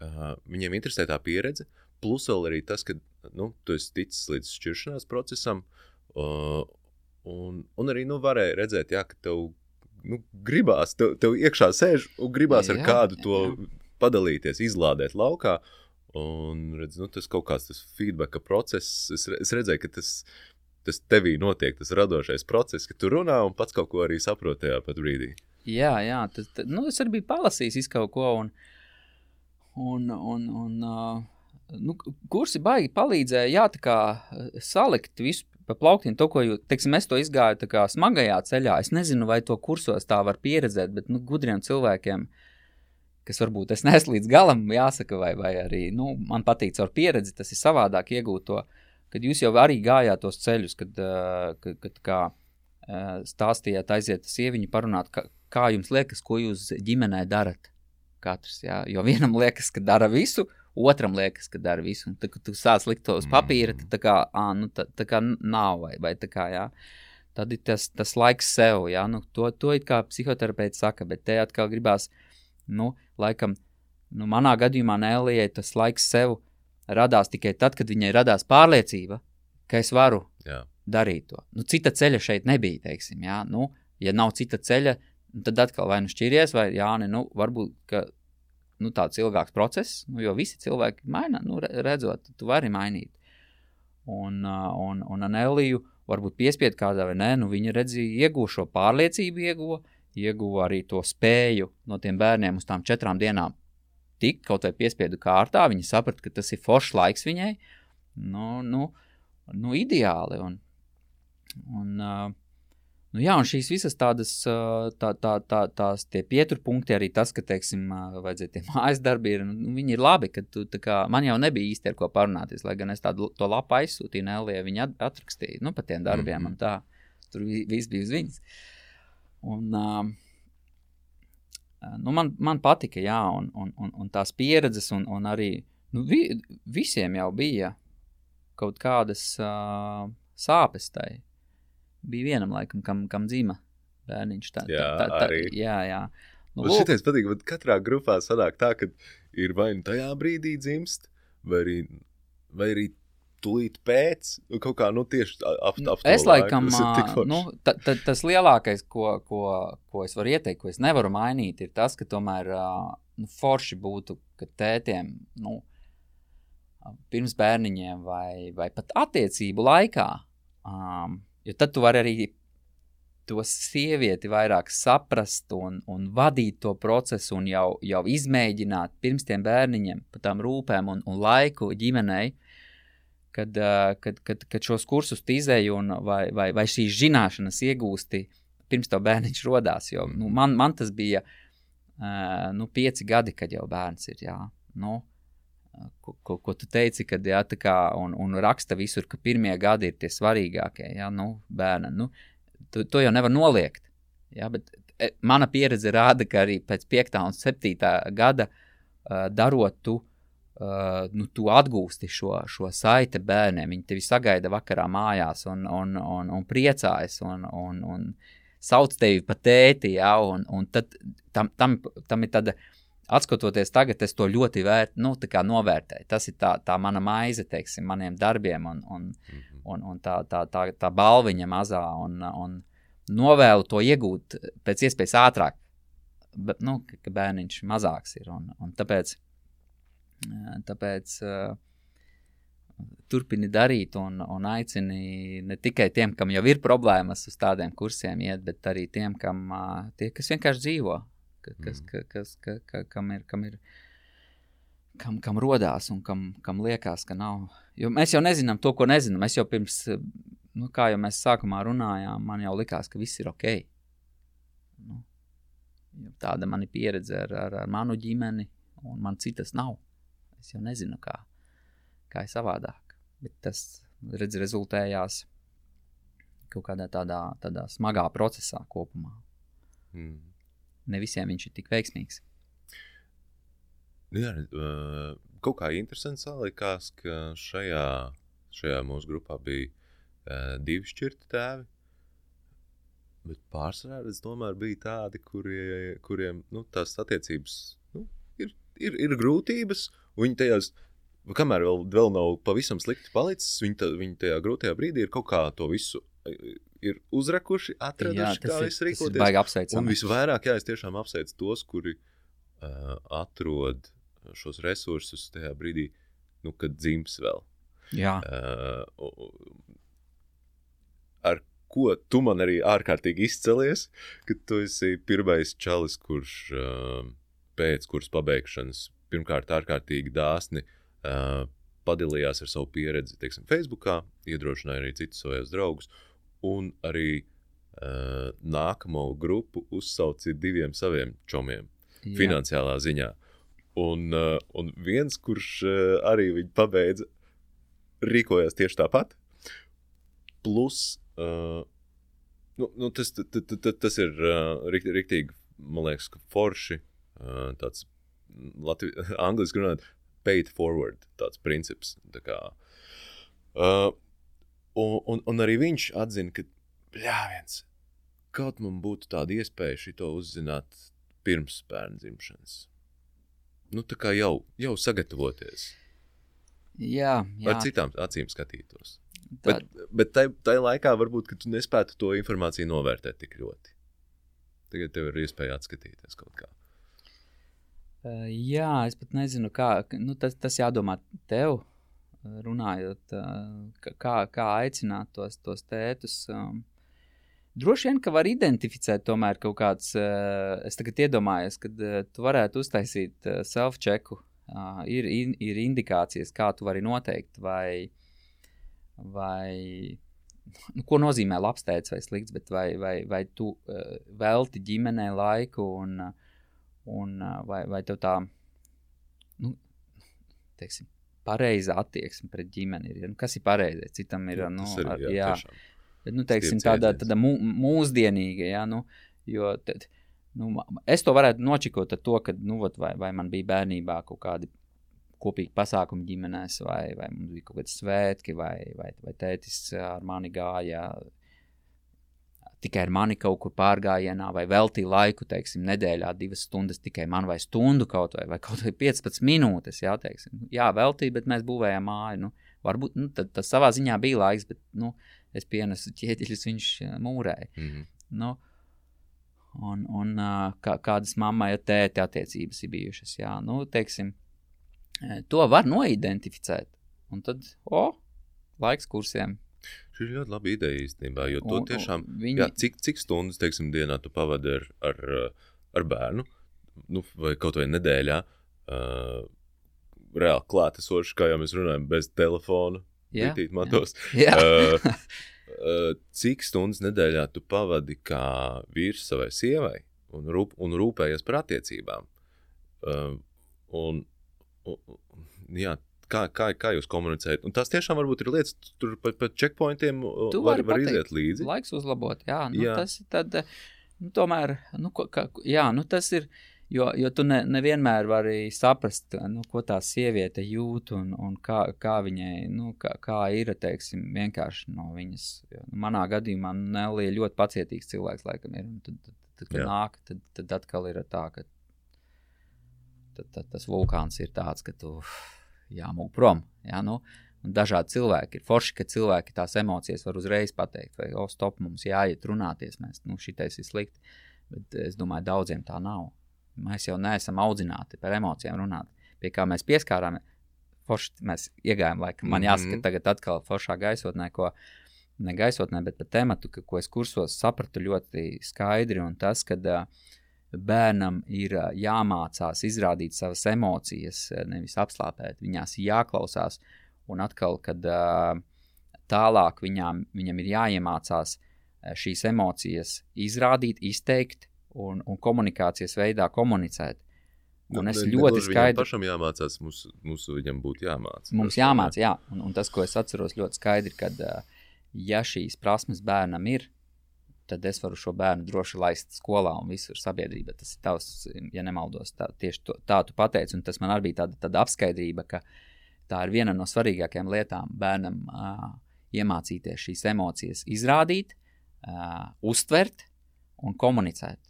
Uh, viņiem interesē tā pieredze. Plus vēl arī tas, ka nu, tu esi ticis līdz šķiršanās procesam. Uh, un, un arī nu, varēja redzēt, jā, ka tev nu, gribās, tev, tev iekšā sēž un gribās jā, ar kādu to jā. padalīties, izlādēt laukā. Un redz, nu, tas kaut kāds tas feedback process, es, es redzēju, ka tas, tas tevī notiek, tas radošais process, ka tu runā un pats kaut ko arī saproti tajā pat brīdī. Jā, jā tas, nu, es arī biju palasījis kaut ko. Un, un, un, un, uh, nu, kursi baigi palīdzēja, jā, tā kā salikt visu pa plauktiem, to, ko jūs, teiksim, es to izgāju tā kā smagajā ceļā. Es nezinu, vai to kursos tā var pieredzēt, bet, nu, gudriem cilvēkiem, kas varbūt es <laughs> nesu līdz galam, jāsaka, vai, vai arī, nu, man patīk caur pieredzi, tas ir savādāk iegūt to, kad jūs jau arī gājāt tos ceļus, kad, kad, kad kā stāstījāt, aiziet sieviņu parunāt, ka, kā jums liekas, ko jūs ģimenē darat. Katrs, jā, jo vienam <laughs> liekas, ka dara visu, otram liekas, ka dara visu. Un tad, kad tu sāc likt to uz papīra, tad tā kā, ā, nu, tā, tā kā nav, vai, vai tā kā, jā. Tad ir tas, tas laiks sev, jā, nu, to, to it kā psihoterapeits saka, bet te atkal gribās, nu, laikam, nu, manā gadījumā Nēlijai tas laiks sev radās tikai tad, kad viņai radās pārliecība, ka es varu jā. darīt to. Nu, cita ceļa šeit nebija, teiksim, jā, nu, ja nav cita ceļa, tad atkal vai nu šķiries, vai jā, ne, nu, varbūt ka, nu, tāds ilgāks process, nu, jo visi cilvēki maina, nu, redzot, tu vari mainīt. Un, un, un Aneliju varbūt piespiedu kādā vai nē, nu, viņa redzēja, ieguva šo pārliecību, ieguva, ieguva arī to spēju no tiem bērniem uz tām četrām dienām tik kaut vai piespiedu kārtā. Viņa saprata, ka tas ir foršs laiks viņai. Nu, nu, nu ideāli. Un, un, Nu, jā, un šīs visas tādas, tā, tā, tā, tās pieturpunkti, arī tas, ka, teiksim, vajadzēja tie <laughs> mājas darbi, ir, nu, viņi ir labi, tu, kā, man jau nebija īsti ar ko parunāties, lai gan es tādu to lapu aizsūtīju Nellijai, viņa atrakstīja, nu, par tiem darbiem mm -hmm. tā, tur viss bija uz viņas. Un, uh, nu, man, man patika, jā, un, un, un, un tās pieredzes, un, un arī, nu, vi, visiem jau bija kaut kādas uh, sāpes tai bija vienam laikam, kam, kam dzima bērniņš. Tā, jā, tā, tā, arī. jā, jā. Nu, Man šitais patīk, ka katrā grupā sanāk tā, ka ir vai nu tajā brīdī dzimst, vai arī, vai arī tūlīt pēc, nu, kaut kā nu, tieši ap, ap Es laikam, nu, ta, ta, tas lielākais, ko, ko, ko es varu ieteikt, ko es nevaru mainīt, ir tas, ka tomēr nu, forši būtu, ka tētiem, nu, pirms bērniņiem vai, vai pat attiecību laikā, um, Jo tad tu vari arī to sievieti vairāk saprast un, un vadīt to procesu un jau, jau izmēģināt pirms tiem bērniņiem par tām rūpēm un, un laiku ģimenei, kad, kad, kad, kad šos kursus izēju un vai, vai, vai šīs zināšanas iegūsti pirms to bērniņš rodās. Jo, nu, man, man tas bija uh, nu, pieci gadi, kad jau bērns ir. Jā, nu, ko, ko, ko tu teici, kad jā, kā, un, un raksta visur, ka pirmie gadi ir tie svarīgākie, jā, nu, bērnam. Nu, to, to jau nevar noliegt. Jā, bet e, mana pieredze rāda, ka arī pēc 5. un 7. gada uh, darot, tu, uh, nu, tu atgūsti šo, šo saiti bērniem. Viņi tevi sagaida vakarā mājās un, un, un, un priecājas un, un, un sauc tevi pa tēti. Un tad tam, tam, tam ir tāda atskatoties tagad, es to ļoti vērt, nu, novērtēju. Tas ir tā, tā mana maize, teiksim, maniem darbiem un, un, mm -hmm. un, un tā, tā, tā, tā balviņa mazā. Un, un novēlu to iegūt pēc iespējas ātrāk, bet, nu, ka, bērniņš mazāks ir. Un, un tāpēc tāpēc uh, turpini darīt un, un aicini ne tikai tiem, kam jau ir problēmas uz tādiem kursiem iet, bet arī tiem, kam, uh, tie, kas vienkārši dzīvo kas, mm. ka, kas, ka, ka, kam ir, kam ir, kam, kam rodās un kam, kam liekas, ka nav. Jo mēs jau nezinām to, ko nezinām. Mēs jau pirms, nu, kā jau mēs sākumā runājām, man jau likās, ka viss ir ok. Nu, tāda man ir pieredze ar, ar, ar manu ģimeni, un man citas nav. Es jau nezinu, kā, kā ir savādāk. Bet tas, redz, rezultējās kaut kādā tādā, tādā smagā procesā kopumā. Mm ne visiem viņš ir tik veiksmīgs. Nu jā, kaut kā interesanti likās, ka šajā, šajā mūsu grupā bija uh, divi šķirti tēvi. Bet pārsvarā es tomēr bija tādi, kurie, kuriem nu, tās attiecības nu, ir, ir, ir grūtības. Viņi tajās, kamēr vēl, vēl nav pavisam slikti palicis, viņi, tā, viņi tajā grūtajā brīdī ir kaut kā to visu ir uzrakuši, atraduši, jā, kā viss rīkoties. Tas ir apsveicami. Un visvairāk, jā, es tiešām apsveicu tos, kuri uh, atrod šos resursus tajā brīdī, nu, kad dzims vēl. Jā. Uh, ar ko tu man arī ārkārtīgi izcēlies, ka tu esi pirmais čalis, kurš uh, pēc kursa pabeigšanas pirmkārt ārkārtīgi dāsni uh, padalījās ar savu pieredzi, teiksim, Facebookā, iedrošināja arī citus savus draugus, un arī uh, nākamo grupu uzsauci diviem saviem čomiem Jā. finansiālā ziņā. Un, uh, un viens, kurš uh, arī viņu pabeidza, rīkojās tieši tāpat. Plus, uh, nu, nu, tas, t, t, t, tas ir uh, riktīgi, man liekas, forši. Uh, tāds Latvi, <laughs> angliski runājot, pay it forward, tāds princips. Tā kā, uh, un, un, un arī viņš atzina, ka, bļāviens, kaut man būtu tāda iespēja šo uzzināt pirms bērna dzimšanas. Nu, tā kā jau, jau sagatavoties. Jā, jā. Ar citām acīm skatītos. Tā... Bet, bet tajā tai laikā varbūt tu nespētu to informāciju novērtēt tik ļoti. Tagad tev ir iespēja atskatīties kaut kā. Uh, jā, es pat nezinu, kā nu, tas, tas jādomā tev, runājot, kā, kā aicināt tos, tos tētus. Droši vien, ka var identificēt tomēr kaut kāds, es tagad iedomājos, uh, tu varētu uztaisīt self-checku. Ir, ir indikācijas, kā tu vari noteikt, vai, vai nu, ko nozīmē labs tēvs vai slikts, bet vai, vai, vai tu velti ģimenei laiku un Un, vai, vai tev tā, nu, teiksim, pareiza attieksme pret ģimeni ir? Ja? Nu, kas ir pareizais? Citam ir, nu, arī, ar, jā, jā, tiešām. bet, nu, teiksim, tāda, tāda mū, mūsdienīga, ja? nu, jo tad, nu, es to varētu nočikot ar to, ka, nu, vat, vai, vai man bija bērnībā kaut kādi kopīgi pasākumi ģimenēs, vai, vai mums bija kaut kādi svētki, vai, vai, vai tētis ar mani gāja tikai ar mani kaut kur pārgājienā, vai veltīja laiku, teiksim, nedēļā, divas stundas tikai man, vai stundu kaut vai, vai kaut vai 15 minūtes. Jā, teiksim. jā veltīja, bet mēs būvējām māju. Nu, varbūt nu, tad, tas savā ziņā bija laiks, bet nu, es pienesu ķieģeļus, viņš mūrēja. Mm -hmm. nu, un, un kā, kādas mammai ar tēti attiecības ir bijušas. Jā, nu, teiksim, to var noidentificēt. Un tad, o, laiks kursiem, Šī ir ļoti laba ideja īstenībā, jo to tiešām, viņi... jā, cik, cik stundas, teiksim, dienā tu pavadi ar, ar, ar bērnu, nu, vai kaut vai nedēļā, uh, reāli klātesoši, kā jau mēs runājam, bez telefona, bitīt matos. Jā. uh, uh, <laughs> cik stundas nedēļā tu pavadi kā vīrs savai sievai un, rūp, un rūpējies par attiecībām? Uh, un, un, jā, kā, kā, kā jūs komunicējat. Un tās tiešām varbūt ir lietas, tur pat pa checkpointiem tu var, var iziet līdzi. Laiks uzlabot, jā. Nu, jā. Tas ir tad, nu, tomēr, nu, kā, jā, nu, tas ir. Jo, jo tu ne, nevienmēr vari saprast, nu, ko tā sieviete jūt un, un kā, kā viņai nu, kā, kā ir. Teiksim, vienkārši no viņas. Nu, manā gadījumā Nelija ļoti pacietīgs cilvēks, laikam, ir. Tad, tad, tad kad Jā. nāk, tad, tad atkal ir tā, ka tad, tad tas vulkāns ir tāds, ka tu jāmūg prom. Jā, nu, dažādi cilvēki ir forši, ka cilvēki tās emocijas var uzreiz pateikt, vai, oh, stop, mums jāiet runāties, mēs, nu, šitais ir slikti. Bet es domāju, daudziem tā nav. Mēs jau neesam audzināti par emocijām runāt. Pie kā mēs pieskārāmies, forši mēs iegājām, laikam, man jāsaka, mm -hmm. tagad atkal foršā gaisotnē, ko ne gaisotnē, bet par ka, ko es kursos sapratu ļoti skaidri, un tas, kad uh, bērnam ir jāmācās izrādīt savas emocijas, nevis apslāpēt. Viņās jāklausās, un atkal, kad tālāk viņām, viņam ir jāiemācās šīs emocijas izrādīt, izteikt un, un komunikācijas veidā komunicēt. Un es ne, ļoti skaidri. Pašam jāmācās, mums, mums viņam būtu jāmācās. Mums jāmācās, jā. Un, un tas, ko es atceros ļoti skaidri, kad ja šīs prasmes bērnam ir, tad es varu šo bērnu droši laist skolā un visur sabiedrībā. Tas ir tavs, ja nemaldos, tā, tieši to, tā tu pateici, un tas man arī bija tāda, tāda apskaidrība, ka tā ir viena no svarīgākajām lietām bērnam uh, iemācīties šīs emocijas, izrādīt, uh, uztvert un komunicēt.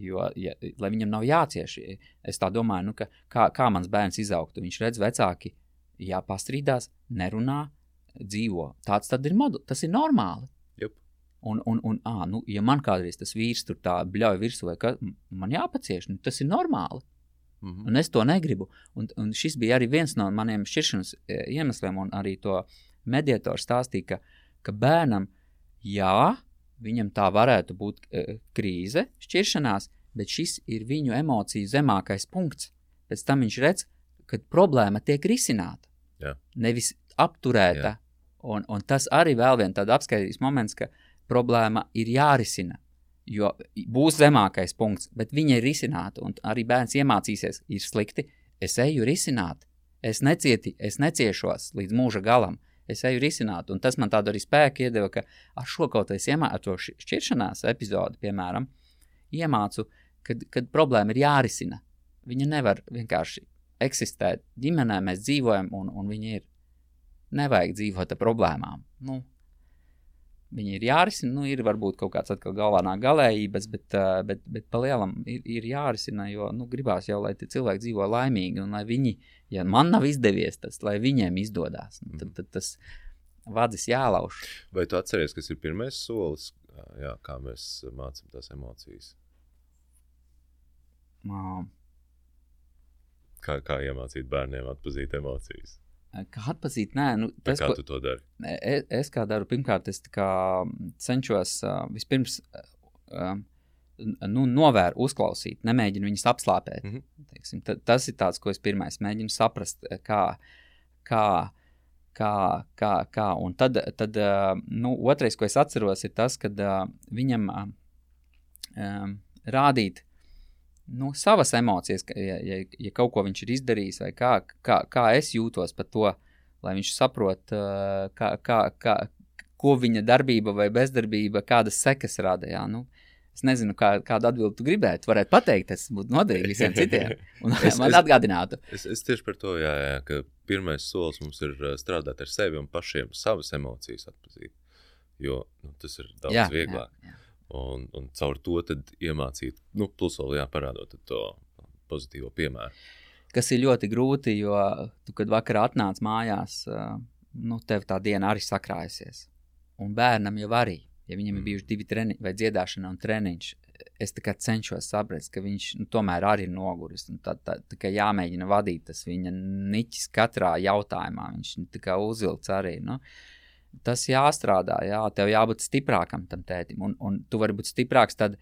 Jo, ja, lai viņam nav jācieš, es tā domāju, nu, kā, kā mans bērns izaugtu, viņš redz vecāki, jāpastrīdās, nerunā, dzīvo. Tāds tad ir modelis, tas ir normāli. Un, un, un ā, nu, ja man kādreiz tas vīrs tur tā bļauj virsū, vai ka man jāpacieš, nu, tas ir normāli. Mm -hmm. Un es to negribu. Un, un šis bija arī viens no maniem šķiršanas iemesliem, un arī to mediātors stāstīja, ka, ka bērnam, jā, viņam tā varētu būt uh, krīze, šķiršanās, bet šis ir viņu emociju zemākais punkts. Pēc tam viņš redz, ka problēma tiek risināta, Jā. nevis apturēta. Jā. Un, un tas arī vēl viens tāds apskaitījums moments, ka problēma ir jārisina. Jo būs zemākais punkts, bet viņa ir risināta. Un arī bērns iemācīsies, ir slikti. Es eju risināt, es, necieti, es neciešos līdz mūža galam. Es eju risināt, un tas man tādu arī spēku iedeva, ka ar šo kaut kādu iemācu šķiršanās epizodi, piemēram, iemācu, kad, kad problēma ir jārisina. Viņa nevar vienkārši eksistēt. Ģimenē mēs dzīvojam, un, un viņi ir. Nevajag dzīvot ar problēmām. Nu, Viņi ir jārisina, nu, ir varbūt kaut kāds atkal galvenā galējības, bet, bet, bet pa lielam ir, ir jārisina, jo, nu, gribās jau, lai cilvēki dzīvo laimīgi, un lai viņi, ja man nav izdevies tas, lai viņiem izdodas, nu, tad, tad tas vadzis jālauž. Vai tu atceries, kas ir pirmais solis, jā, kā mēs mācām tās emocijas? Um, kā, kā iemācīt bērniem atpazīt emocijas? Kā atzīt, nē, nu, tas, kā ko, tu to dari? Es, es kā daru, pirmkārt, es cenšos uh, vispirms uh, nu, novērt, uzklausīt, nemēģinu viņus apslāpēt. Mm -hmm. Teiksim, tas ir tas, ko es pirmais mēģinu saprast, kā, kā, kā, kā, kā. Un tad, tad uh, nu, otrais, ko es atceros, ir tas, kad uh, viņam uh, um, rādīt nu, savas emocijas, ja, ja, ja kaut ko viņš ir izdarījis, vai kā, kā, kā es jūtos par to, lai viņš saprot, kā, kā, kā, ko viņa darbība vai bezdarbība, kādas sekas rada. Jā, nu, Es nezinu, kā, kādu atbildi tu gribētu. Varētu pateikt, tas būtu noderīgi visiem <laughs> citiem. Un es, man atgādinātu. Es, es tieši par to, jā, jā, ka pirmais solis mums ir strādāt ar sevi un pašiem savas emocijas atpazīt. Jo nu, tas ir daudz jā, vieglāk. Jā, jā. Un, un caur to iemācīt, nu, plus vēl jāparādot to pozitīvo piemēru. Kas ir ļoti grūti, jo tu, kad vakarā atnāc mājās, nu, tev tā diena arī sakrājusies. Un bērnam jau arī, ja viņam mm. ir bijuši divi treniņi vai dziedāšana un treniņš, es cenšos saprast, ka viņš nu, tomēr arī ir noguris. Tā, tā, tā kā jāmēģina vadīt tas viņa niķis katrā jautājumā. Viņš nu, tā kā uzvilks arī. Nu, uh, tas jāstrādā, jā, tev jābūt stiprākam tam tētim. Un, un tu vari būt stiprāks tad,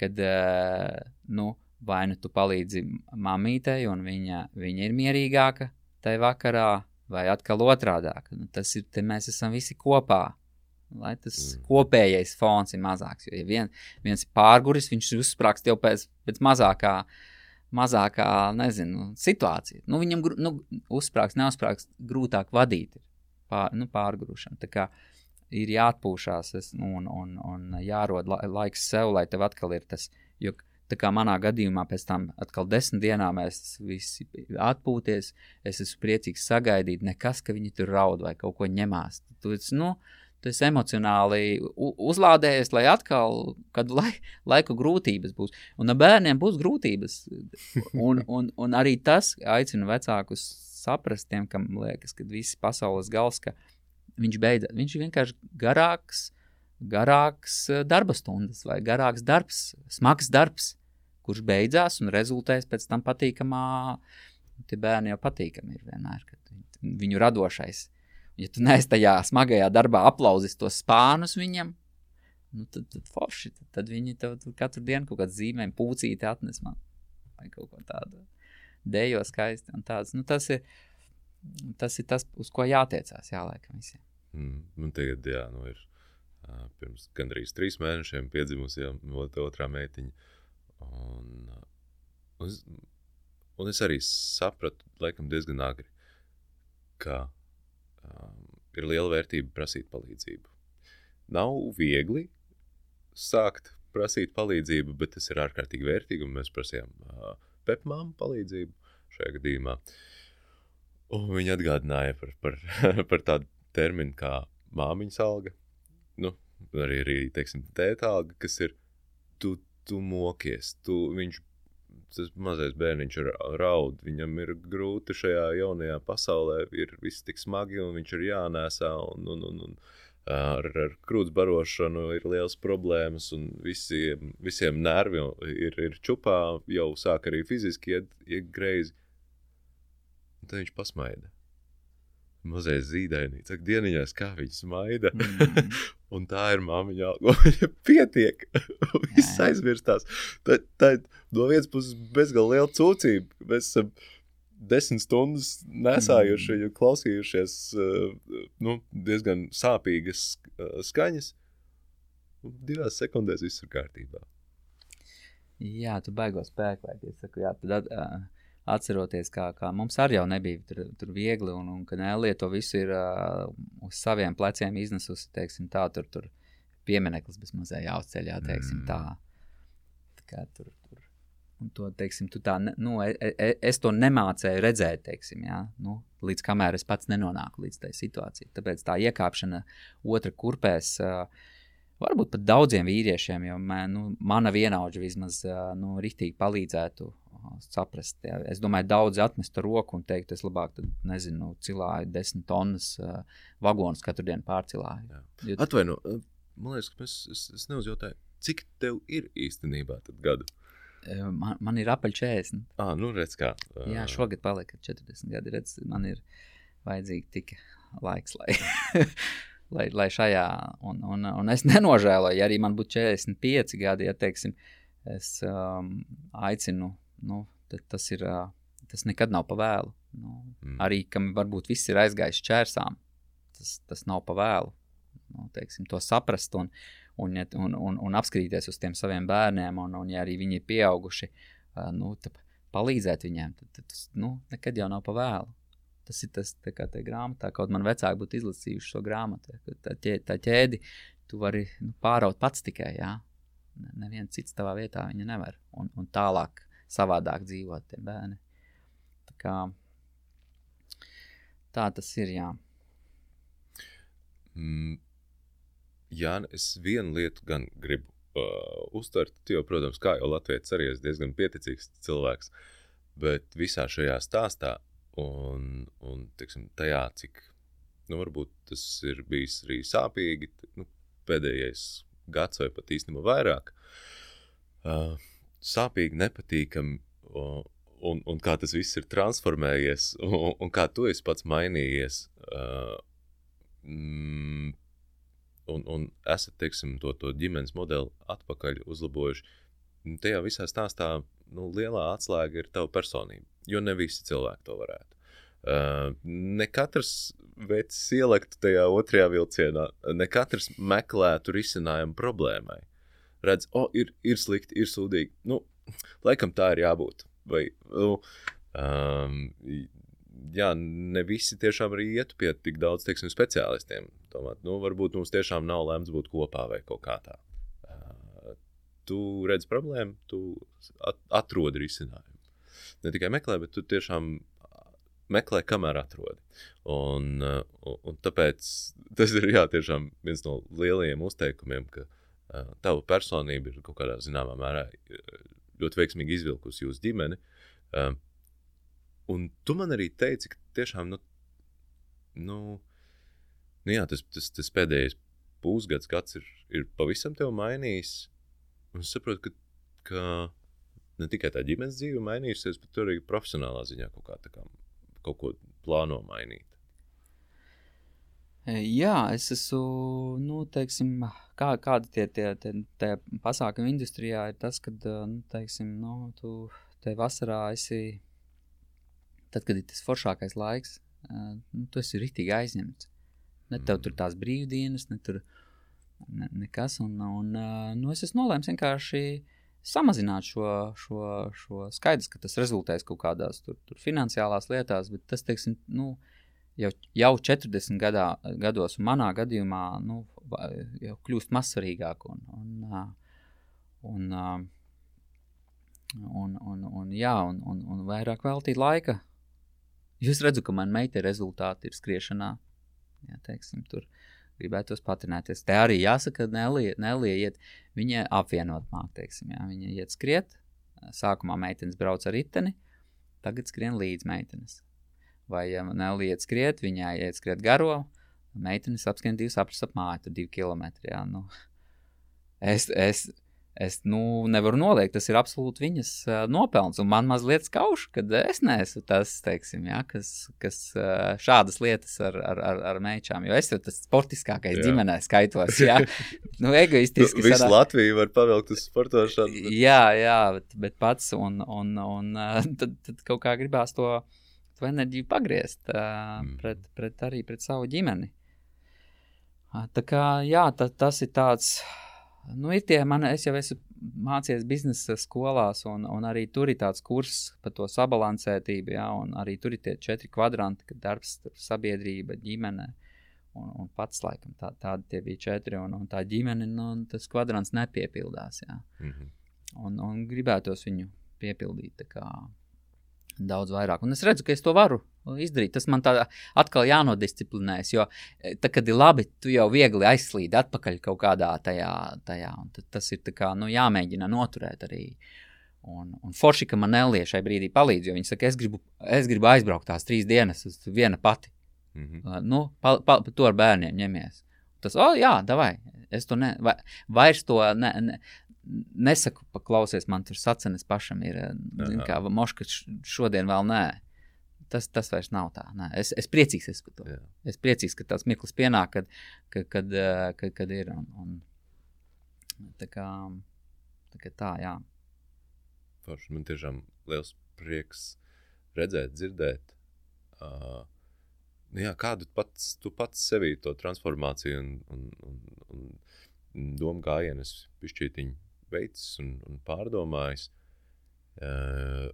kad, uh, nu, vai nu tu palīdzi mamītei, un viņa, viņa ir mierīgāka tajā vakarā, vai atkal otrādāk. Nu, tas ir, mēs esam visi kopā. Lai tas mm. kopējais fons ir mazāks. Jo, ja vien, viens ir pārguris, viņš uzsprāgst jau pēc, pēc mazākā, mazākā nezinu, situācija. Nu, viņam nu, uzsprāgst, neuzsprāgst, grūtāk vadīt. Pār, nu, pārgrūšana. Ir jāatpūšās es, un, un, un jārod la, laiks sev, lai tev atkal ir tas. Jo, tā kā manā gadījumā pēc tam atkal desmit dienām mēs visi atpūties, es esmu priecīgs sagaidīt, nekas, ka viņi tur raud vai kaut ko ņemās. Tu, nu, tu esi emocionāli uzlādējies, lai atkal kādu lai, laiku grūtības būs. Un ar bērniem būs grūtības. Un, un, un arī tas aicina vecākus saprast tiem, kam liekas, ka viss pasaules gals, ka viņš beidzas. Viņš ir vienkārši garāks, garāks eh, darba stundas vai garāks darbs, smags darbs, kurš beidzās un rezultēs pēc tam patīkamā. Tie bērni jau patīkami ir vienmēr, kad viņu radošais. Ja tu neesi tajā smagajā darbā aplauzis tos spānus viņam, nu tad, tad forši. Tad, tad viņi tev katru dienu kaut kādu zīmēm, pūcīti atnes man vai kaut ko tādu dejo skaisti. Tāds, nu, tas, ir, tas ir tas, uz ko jātiecās, jāliekam visiem. Mm, man tagad, jā, nu ir uh, pirms gandrīz trīs mēnešiem piedzimusi jau otrā meitiņa. Un, un, un es arī sapratu, laikam, diezgan agri, ka um, ir liela vērtība prasīt palīdzību. Nav viegli sākt prasīt palīdzību, bet tas ir ārkārtīgi vērtīgi. Mēs prasījām uh, pepmāmu palīdzību šajā gadījumā. Un viņa atgādināja par, par, <laughs> par tādu terminu kā māmiņas alga. Nu, arī, arī teiksim, tēta alga, kas ir tu, tu mokies. Tu, viņš, tas mazais bērniņš raud, viņam ir grūti šajā jaunajā pasaulē, ir viss tik smagi un viņš ir jānēsā. Un, un, un, un, ar, ar krūts barošanu ir liels problēmas, un visiem, visiem nervi ir, ir čupā, jau sāk arī fiziski iet, iet greizi. Un tad viņš pasmaida. mazais zīdainīts. Saka, dieniņās, kā viņa smaida. Mm. <laughs> Un tā ir māmiņa, ko viņa pietiek. <laughs> Viss aizmirstās. Tā, tā ir no vienas puses bezgalīgi liela cūcība. Mēs esam desmit stundas nesājuši, mm. klausījušies uh, nu, diezgan sāpīgas uh, skaņas. Divās sekundēs viss ir kārtībā. Jā, tu baigo spēku, vai es saku, jā, tad uh, atceroties, kā, kā mums arī nebija tur, tur viegli, un, un ka Nelija to visu ir uh, uz saviem pleciem iznesusi, teiksim tā, tur, tur piemineklis bez mazai jāuzceļ, jā, teiksim tā. tā kā tur. Un to, teiksim, tu tā, nu, e, e, es to nemācēju redzēt, teiksim, jā, nu, līdz kamēr es pats nenonāku līdz tai situācijai. Tāpēc tā iekāpšana otra kurpēs, varbūt pat daudziem vīriešiem, jo man, nu, mana vienaudža vismaz nu, rītīgi palīdzētu saprast. Jā. Es domāju, daudzi atmestu roku un teikt, es labāk, nezinu, cilāju desmit tonnas uh, vagonus katru dienu pārcilāju. Jo, Atvaino, man liekas, ka mēs, es, es neuzjautāju, cik tev ir īstenībā gadu? Uh, man, man ir apaļ 40. Ah, nu redz kā. Uh, Jā, šogad palika 40 gadi. Redz, man ir vajadzīgi tik laiks, lai, <laughs> lai, lai šajā, un, un, un es nenožēloju, ja arī man būtu 45 gadi, ja teiksim, es um, aicinu, nu, tad tas ir, uh, tas nekad nav pa vēlu. Nu, Mm. arī, kam varbūt viss ir aizgājis čērsām, tas, tas nav pa vēlu. Nu, teiksim, to saprast un, un, un, un, un apskatīties uz tiem saviem bērniem, un, un ja arī viņi ir pieauguši, nu, palīdzēt viņiem, tad, tad tas nu, nekad jau nav pa vēlu. Tas ir tas, tā kā tajā grāmatā, kaut man vecāki būtu izlasījuši šo grāmatu. Tā, ķē, tā ķēdi tu vari nu, pāraut pats tikai, jā. Ne- Neviens cits tavā vietā viņa nevar. Un, un tālāk, savādāk dzīvot tie bērni. Tā, kā, tā tas ir, jā. Mm, Jā, es vienu lietu gan gribu uh, uztvert. Jau, protams, kā jau Latvijas arī esi diezgan pieticīgs cilvēks, bet visā šajā stāstā un, un teiksim, tajā, cik nu, varbūt tas ir bijis arī sāpīgi, nu, pēdējais gads vai pat īstenībā vairāk, uh, sāpīgi, nepatīkami. Uh, Un, un kā tas viss ir transformējies, un, un kā tu esi pats mainījies. Uh, mm, un, un esat teiksim, to, to ģimenes modeli atpakaļ uzlabojuši. Un Tajā visā stāstā nu, lielā atslēga ir tava personība. Jo ne visi cilvēki to varētu. Uh, ne katrs veids ielektu tajā otrajā vilcienā, ne katrs meklētu risinājumu problēmai. Redz, o, ir, ir slikti, ir sūdīgi. Nu, laikam tā ir jābūt. Vai, nu, um, jā, ne visi tiešām arī iet pie tik daudz teiksim, speciālistiem. Tomēr, nu, varbūt mums tiešām nav lemts būt kopā vai kaut kā tā. Uh, tu redz problēmu, tu at atrodi risinājumu. Ne tikai meklē, bet tu tiešām meklē, kamēr atrodi. Un, uh, un, tāpēc tas ir jā, viens no lielajiem uzteikumiem, ka uh, tava personība ir kaut kādā zināmā mērā ļoti veiksmīgi izvilkusi jūsu ģimeni. Uh, un tu man arī teici, ka tiešām nu, nu, nu jā, tas, tas, tas pēdējais pusgads gads ir, ir pavisam tev mainījis. Un es saprotu, ka, ka ne tikai tā ģimenes dzīve mainījusies, bet arī profesionālā ziņā kaut, kā, kā, kaut ko plāno mainīt. E, Jā, es esmu, nu, teiksim, kā, kādi tie, tie, tie, tie pasākumi industrijā ir tas, kad, nu, teiksim, nu, tu te vasarā esi, tad, kad ir tas foršākais laiks, e, nu, tu esi ritīgi aizņemts. Ne tev tur tās brīvdienas, ne tur ne, nekas, un, un e, nu, es esmu nolēms vienkārši samazināt šo, šo, šo skaidrs, ka tas rezultēs kaut kādās tur, tur finansiālās lietās, bet tas, teiksim, nu, jau, jau 40 gadā, gados, un manā gadījumā, nu, jau kļūst mazsvarīgāk un, un, ā, un, ā, un, un, un, jā, un, un, un vairāk veltīt laika. Jūs redzat, ka man meita rezultāti ir skriešanā. Jā, teiksim, tur gribētos patrinēties. Te arī jāsaka, Nelija, Nelija iet, viņa apvienot māk, teiksim, jā, viņa iet skriet. Sākumā meitenes brauc ar riteni, tagad skrien līdz meitenes. Vai ja Nelija iet skriet, viņai iet skriet garo, meitenes apskrien divas apris ap māju, tur divi kilometri, jā, nu. Es, es, es nu, nevaru noliegt. Tas ir absolūti viņas uh, nopelns. Un man mazliet skauž, ka es neesmu tas, teiksim, ja, kas, kas uh, šādas lietas ar, ar, ar, ar meičām. Jo es jau tas sportiskākais jā. ģimenē skaitos. Ja. <laughs> nu, egoistiski. Visu sarā... Latviju var pavilkt uz sportošanu. Bet... Jā, jā, bet, bet pats. Un, un, un <laughs> tad, tad kaut kā gribās to, to enerģiju pagriezt uh, mm. pret, pret arī pret savu ģimeni. Tā kā jā, ta, tas ir tāds Nu, ir tie, man, es jau esmu mācījies biznesa skolās, un, un arī tur ir tāds kurs par to sabalansētību. Ja, arī tur ir tie četri kvadranti, kad darbs, sabiedrība, ģimene. Un, un pats, laikam, tā, tādi bija četri, un, un tā ģimene, nu, tas kvadrants nepiepildās. Ja. Mm -hmm. un, un gribētos viņu piepildīt daudz vairāk. Un es redzu, ka es to varu izdarīt. Tas man tā atkal jānodisciplinēs, jo e, tad, kad ir labi, tu jau viegli aizslīdi atpakaļ kaut kādā tajā, tajā tas ir kā, nu, jāmēģina noturēt arī. Un, un forši, ka man Elija šai brīdī palīdz, jo viņa saka, es gribu, es gribu aizbraukt tās trīs dienas uz viena pati. Mm -hmm. nu, pa, pa, pa, to ar bērniem ņemies. Tas, oh, jā, davai, es to ne, vai, vairs to ne, ne, nesaku, paklausies, man tur sacenes pašam ir, zin, kā moška šodien vēl nē. Tas, tas vairs nav tā. Nē. Es, es priecīgs esmu par to. Jā. Es priecīgs, ka tāds mirklis pienāk, kad, kad, kad, kad, kad ir. Un, un, tā kā tā, kā tā jā. Forši, man tiešām liels prieks redzēt, dzirdēt. Uh, jā, kādu pats, tu pats sevī to transformāciju un, un, un, un domu gājienu es pišķītiņu veicis un, un pārdomājis. Uh,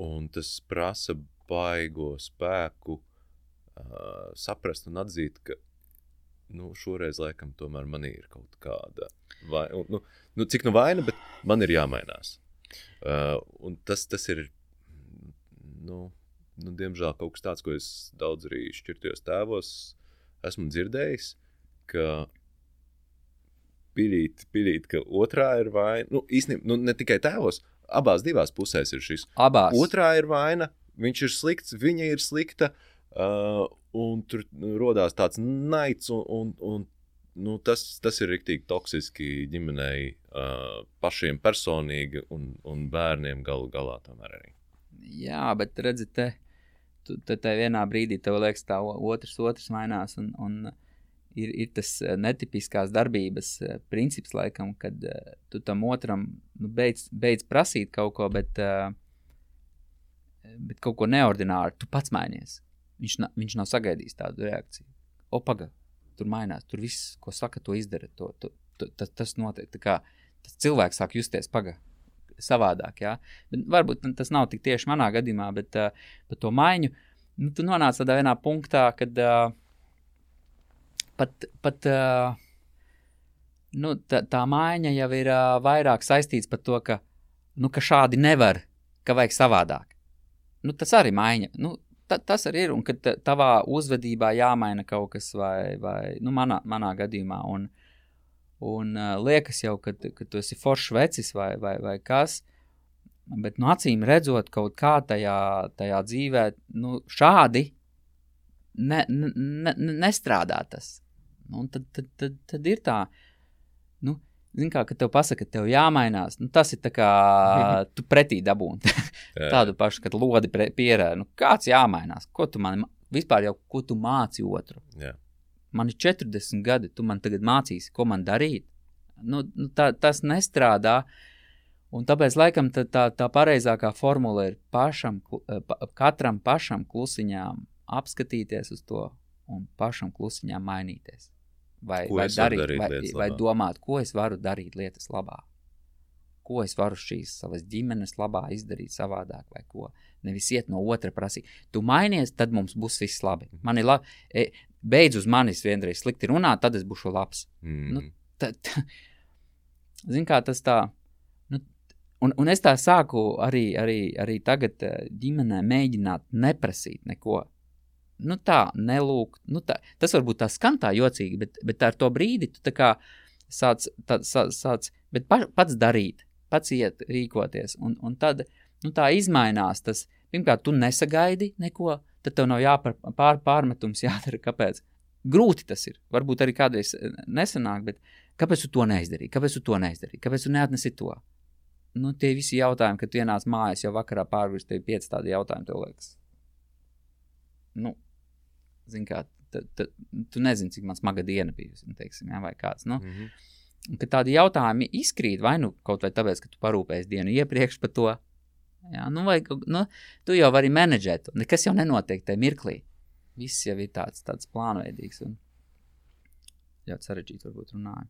un tas prasa baigo spēku uh, saprast un atzīt, ka nu, šoreiz laikam tomēr man ir kaut kāda vaina. Nu, nu, cik nu vaina, bet man ir jāmainās. Uh, tas, tas ir, nu, nu, diemžēl kaut kas tāds, ko es daudz arī šķirtajos tēvos esmu dzirdējis, ka pilīt, pilīt, ka otrā ir vaina. Nu, īstenībā, nu, ne tikai tēvos, abās divās pusēs ir šis. Abās. Otrā ir vaina, viņš ir slikts, viņa ir slikta, uh, un tur radās tāds naids, un, un, un nu, tas, tas ir rīktīgi toksiski ģimenei, uh, pašiem personīgi un, un bērniem galu galā tomēr arī. Jā, bet redziet, te, te vienā brīdī tev liekas, tā otrs, otrs mainās. Un, un, ir, ir tas netipiskās darbības princips, laikam, kad tu tam otram nu, beidz, beidz prasīt kaut ko, bet, uh, bet kaut ko neordināru, tu pats mainies. Viņš, na, viņš nav sagaidījis tādu reakciju. O, pagaidi, tur mainās, tur viss, ko saka, to izdara. To, to, to, tas, tas notiek. Kā, tas cilvēks sāk justies pagaidi. Savādāk, jā. Bet varbūt tas nav tik tieši manā gadījumā, bet uh, par to maiņu. Nu, tu nonāc tādā vienā punktā, kad uh, pat, pat uh, nu, tā, tā maiņa jau ir uh, vairāk saistīts par to, ka, nu, ka šādi nevar, ka vajag savādāk. Nu, tas arī maiņa. Nu, ta, tas arī ir, un ka tavā uzvedībā jāmaina kaut kas, vai, vai nu, manā, manā gadījumā. Un, un uh, liekas jau, ka, tu esi foršs vecis vai, vai, vai kas. Bet, nu, acīm redzot, kaut kā tajā, tajā dzīvē, nu, šādi ne, ne, ne, nestrādā tas. Nu, tad, tad, tad, tad ir tā, nu, zini, kā, ka tev pasaka, ka tev jāmainās. Nu, tas ir tā kā tu pretī dabūni. Tādu pašu, kad lodi pierē. Nu, kāds jāmainās? Ko tu man vispār jau, ko tu māci otru? Jā. Man ir 40 gadi, tu man tagad mācīsi, ko man darīt. Nu, nu, tā, tas nestrādā. Un tāpēc, laikam, tā, tā, tā pareizākā formula ir pašam, pa, katram pašam klusiņām apskatīties uz to un pašam klusiņām mainīties. Vai, ko vai, darīt, darīt vai, vai domāt, ko es varu darīt lietas labā? Ko es varu šīs savas ģimenes labā izdarīt savādāk, vai ko? Nevis iet no otra prasīt. Tu mainies, tad mums būs viss labi. Mhm. Man ir labi. E, beidz uz manis vienreiz slikti runāt, tad es būšu labs. Mm. Nu, tad, zin kā tas tā. Nu, un, un es tā sāku arī, arī, arī tagad e, ģimenē mēģināt neprasīt neko nu, tā, nelūgt. Nu, tā, tas varbūt tā skan tā jocīgi, bet, bet ar to brīdi tu kā sāc, tā, sāc, sāc bet pa, pats darīt, pats iet, rīkoties. Un, un tad nu, tā izmainās tas. Pirmkārt, tu nesagaidi neko, tad tev nav jāpār, pār, pārmetums jādara. Kāpēc? Grūti tas ir. Varbūt arī kādreiz nesanāk, bet Kāpēc tu to neizdarīji? Kāpēc tu to neizdarīji? Kāpēc tu neatnesi to? Nu, tie visi jautājumi, kad tu ienāc mājās, jau vakarā pārvis tev pieci tādi jautājumi, tev liekas. Nu, zin kā, t, t, tu nezini, cik man smaga diena bijusi, nu, teiksim, jā, vai kāds. Nu, mm -hmm. Kad tādi jautājumi izkrīt, vai nu kaut vai tāpēc, ka tu parūpējies dienu iepriekš par to, jā, nu, vai, nu, tu jau vari menedžēt, nekas jau nenotiek tajā mirklī. Viss jau ir tāds, tāds plānveidīgs un ļoti sarežģīti varbūt runājot.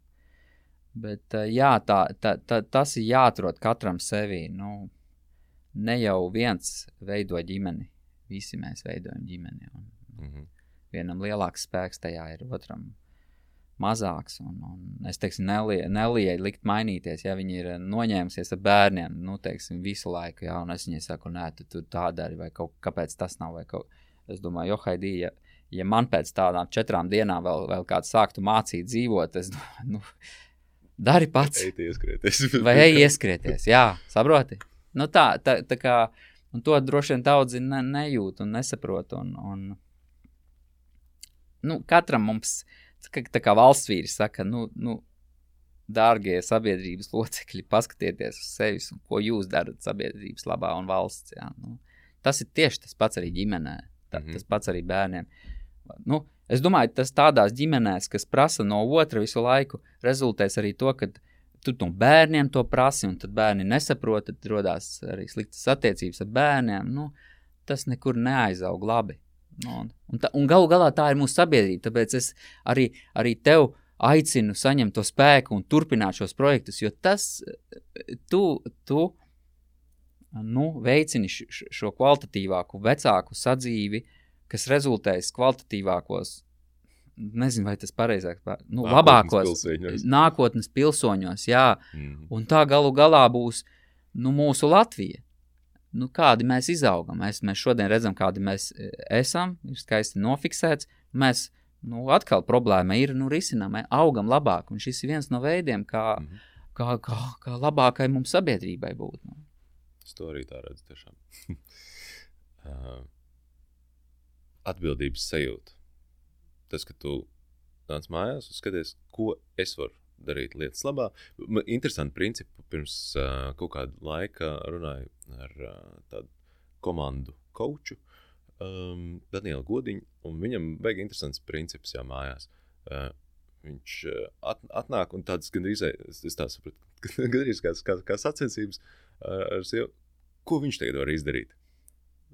Bet eh, jā, tā, tā, tā, tas ir jāatrod katram sevī. Nu, ne jau viens veido ģimeni, visi mēs veidojam ģimeni. Un, mm -hmm. Vienam lielāks spēks tajā ir, otram mazāks. Un, un es teiktu, Nelijai likt mainīties, ja viņi ir noņēmusies ar bērniem, nu, teiksim, visu laiku, jā, un es viņai saku, nē, tu, tu tā dari, vai kaut, kāpēc tas nav, kaut, es domāju, jo Haidī, ja, ja man pēc tādām četrām dienām vēl, vēl kāds sāktu mācīt dzīvot, es <laughs> nu, Dari pats. Ej, ieskrieties. <laughs> Vai ej, ieskrieties. Jā, saproti. Nu tā, tā, tā kā, un to droši vien daudzi ne, nejūt un nesaprot. Un, un, nu, katram mums, tā, tā kā valsts vīri saka, nu, nu, dārgie sabiedrības locekļi, paskatieties uz sevi un ko jūs darat sabiedrības labā un valsts. Jā, nu, tas ir tieši tas pats arī ģimenē, tā, mm -hmm. tas pats arī bērniem. Nu, Es domāju, tas tādās ģimenēs, kas prasa no otra visu laiku, rezultēs arī to, ka tu no bērniem to prasi, un tad bērni nesaprot, tad radās arī sliktas attiecības ar bērniem. Nu, tas nekur neaizaug labi. Nu, un, un, un galu galā tā ir mūsu sabiedrība. Tāpēc es arī, arī tev aicinu saņemt to spēku un turpināt šos projektus, jo tas tu, tu nu, veicini šo kvalitatīvāku, vecāku sadzīvi, kas rezultēs kvalitatīvākos, nezinu, vai tas pareizāk, nu, nākotnes labākos pilsēņos. nākotnes pilsoņos, jā, mm. un tā galu galā būs nu, mūsu Latvija. Nu, kādi mēs izaugam? Mēs, mēs šodien redzam, kādi mēs e, esam, ir skaisti nofiksēts. Mēs nu, atkal problēma ir, nu, risinām, augam labāk. Un šis ir viens no veidiem, kā, mm -hmm. kā, kā, kā labākai mums sabiedrībai būt. Nu. Es to arī tā redzu uh, <laughs> atbildības sajūta. Tas, ka tu nāc mājās un skaties, ko es varu darīt lietas labā. Interesanti principi. Pirms uh, kaut kāda laika runāju ar uh, tādu komandu koču, um, Danielu Godiņu, un viņam vajag interesants princips jau mājās. Uh, viņš at, atnāk un tāds gandrīz, es, tā sapratu, <laughs> gandrīz kā, kā, kā sacensības ar, sievu, ko viņš tagad var izdarīt.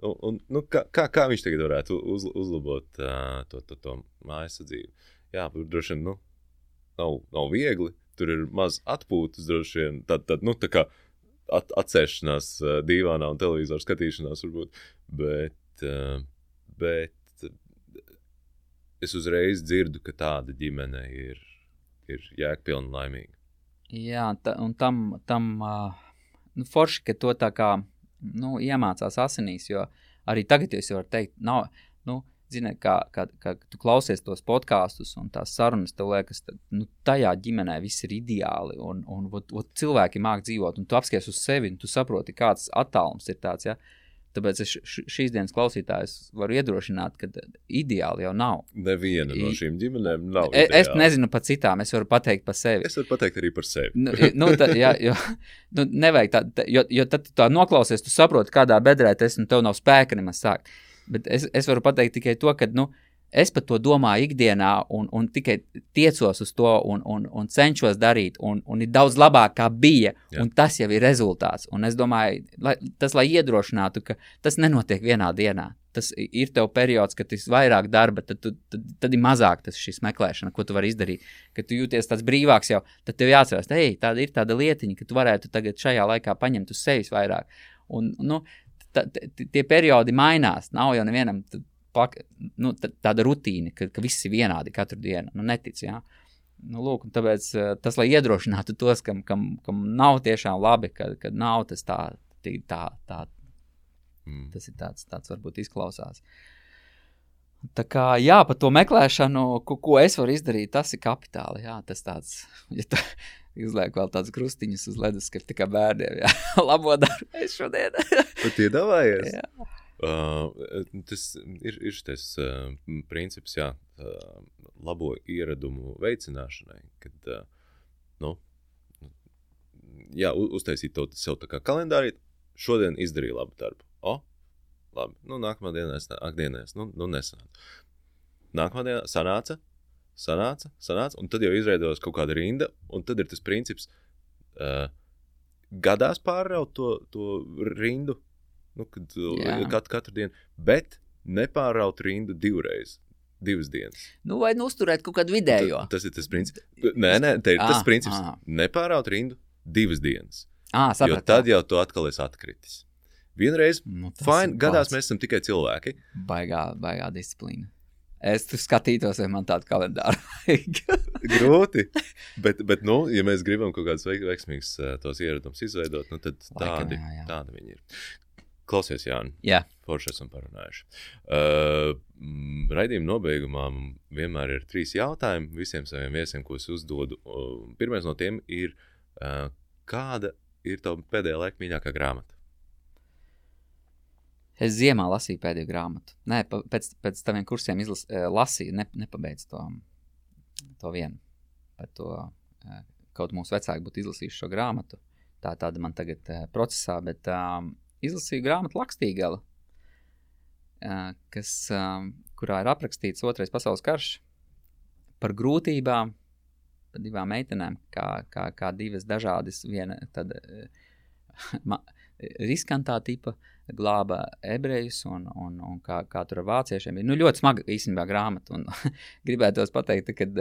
Un, un, nu, kā, kā, kā viņš tagad varētu uz, uzlabot uh, to, to, to mājas dzīvi? Jā, droši vien nu, nav, nav viegli. Tur ir maz atpūtas, droši vien. Tad, tad nu, tā kā at, atcerēšanās uh, divānā un televizoru skatīšanās, varbūt. Bet, uh, bet es uzreiz dzirdu, ka tāda ģimene ir, ir jēgpilna un laimīga. Jā, ta, un tam, tam uh, nu, forši, ka to tā kā nu, iemācās asinīs. Jo arī tagad jūs varat teikt, nav. Nu, Zini, kā, kā, kā tu klausies tos podkāstus un tās sarunas, tev liekas, ka nu, tajā ģimenē viss ir ideāli. Un, un, un, un cilvēki māk dzīvot, un tu apskaties uz sevi, un tu saproti, kāds attālums ir tāds. Ja? Tāpēc es šīs dienas klausītājus varu iedrošināt, ka ideāli jau nav. Neviena no šīm ģimenēm nav. E, ideāli. Es nezinu par citām, es varu pateikt par sevi. Es varu pateikt arī par sevi. nu, nu, tā, jā, jo, nu, nevajag tā, jo, jo tad tu tā noklausies, tu saproti, kādā bedrē tu esi, un tev nav spēka nemaz sākt. Bet es, es varu pateikt tikai to, ka, nu, Es par to domāju ikdienā, un, un tikai tiecos uz to, un, un, un cenšos darīt, un, un ir daudz labāk, kā bija. Tas jau ir rezultāts. Un es domāju, lai, tas, lai iedrošinātu, ka tas nenotiek vienā dienā. Tas ir tev periods, kad ir vairāk darba, tad, tu, tad, tad ir mazāk tas meklēšana, ko tu vari izdarīt. Kad tu jūties tāds brīvāks jau, tad tev jāatcerās, ka tāda ir tāda lietiņa, ka tu varētu tagad šajā laikā paņemt uz sevis vairāk. Un, nu, tā, tie periodi mainās. Nav jau nevienam pak, nu, tāda rutīna, ka, ka viss ir vienādi katru dienu. Nu, netic, jā. Nu, lūk, tāpēc eh, tas, lai iedrošinātu tos, kam, kam, kam nav tiešām labi, ka, ka nav tas tā, tā, tā mm. tas ir tāds, tāds varbūt izklausās. Tā kā, jā, par to meklēšanu, ko, ko es varu izdarīt, tas ir kapitāli. Jā, tas tāds, ja tā <laughs> izliek vēl tādas krustiņas uz ledus, ka kā bērniem, jā, <laughs> labo darbu es šodien. <laughs> Pat iedāvājies? Jā. Uh, tas ir, ir šis uh, princips, jā, uh, labo ieradumu veicināšanai, kad uh, nu, jā, uztaisīt to sev tā kā kalendārī. Šodien izdarīju labu darbu. O, labi. Nu, nākamā dienā es nāk, dienās, nu, nu nesanāca. Nākamā dienā sanāca, sanāca, sanāca, un tad jau izveidojās kaut kāda rinda, un tad ir tas princips, uh, gadās pārraut to, to rindu, nu, kad kat, katru dienu, bet nepārraut rindu divreiz, divas dienas. Nu, vai nu uzturēt kaut kādu vidējo? Tas, tas ir tas princips. Nē, nē, te ir tas Ah, princips. ah. Nepārraut rindu divas dienas. Ah, Jo sapratu. tad jau tu atkal esi atkritis. Vienreiz, Nu, fine, gadās mēs esam tikai cilvēki. Baigā, baigā disciplīna. Es tur skatītos, vai man tādu kalendāru vajag. <laughs> Grūti. bet, bet nu, ja mēs gribam kaut kādus veik- veiksmīgus uh, tos ieradumus izveidot, nu, tad Laikam tādi, jā, jā. tādi viņi ir. Klausies, Jānis. Jā. Forši esam parunājuši. Uh, raidījuma nobeigumā vienmēr ir trīs jautājumi visiem saviem viesiem, ko es uzdodu. Uh, Pirmais no tiem ir, uh, kāda ir tava pēdējā laika mīļākā grāmata? Es ziemā lasīju pēdējo grāmatu. Nē, pa, pēc, pēc taviem kursiem izlas, eh, lasīju, ne, nepabeidzu to, to vienu. Par to, eh, kaut mūsu vecāki būtu izlasījuši šo grāmatu. Tā tāda man tagad uh, procesā, bet um, izlasīju grāmatu Lakstīgala, uh, kas, um, kurā ir aprakstīts otrais pasaules karš par grūtībām, par divām meitenēm, kā, kā, kā divas dažādas, viena tāda uh, <laughs> ma- riskantā tipa glāba ebrejus un, un, un kā, kā tur ar vāciešiem. Ir nu, ļoti smaga īstenībā grāmata. <laughs> Gribētos pateikt, kad,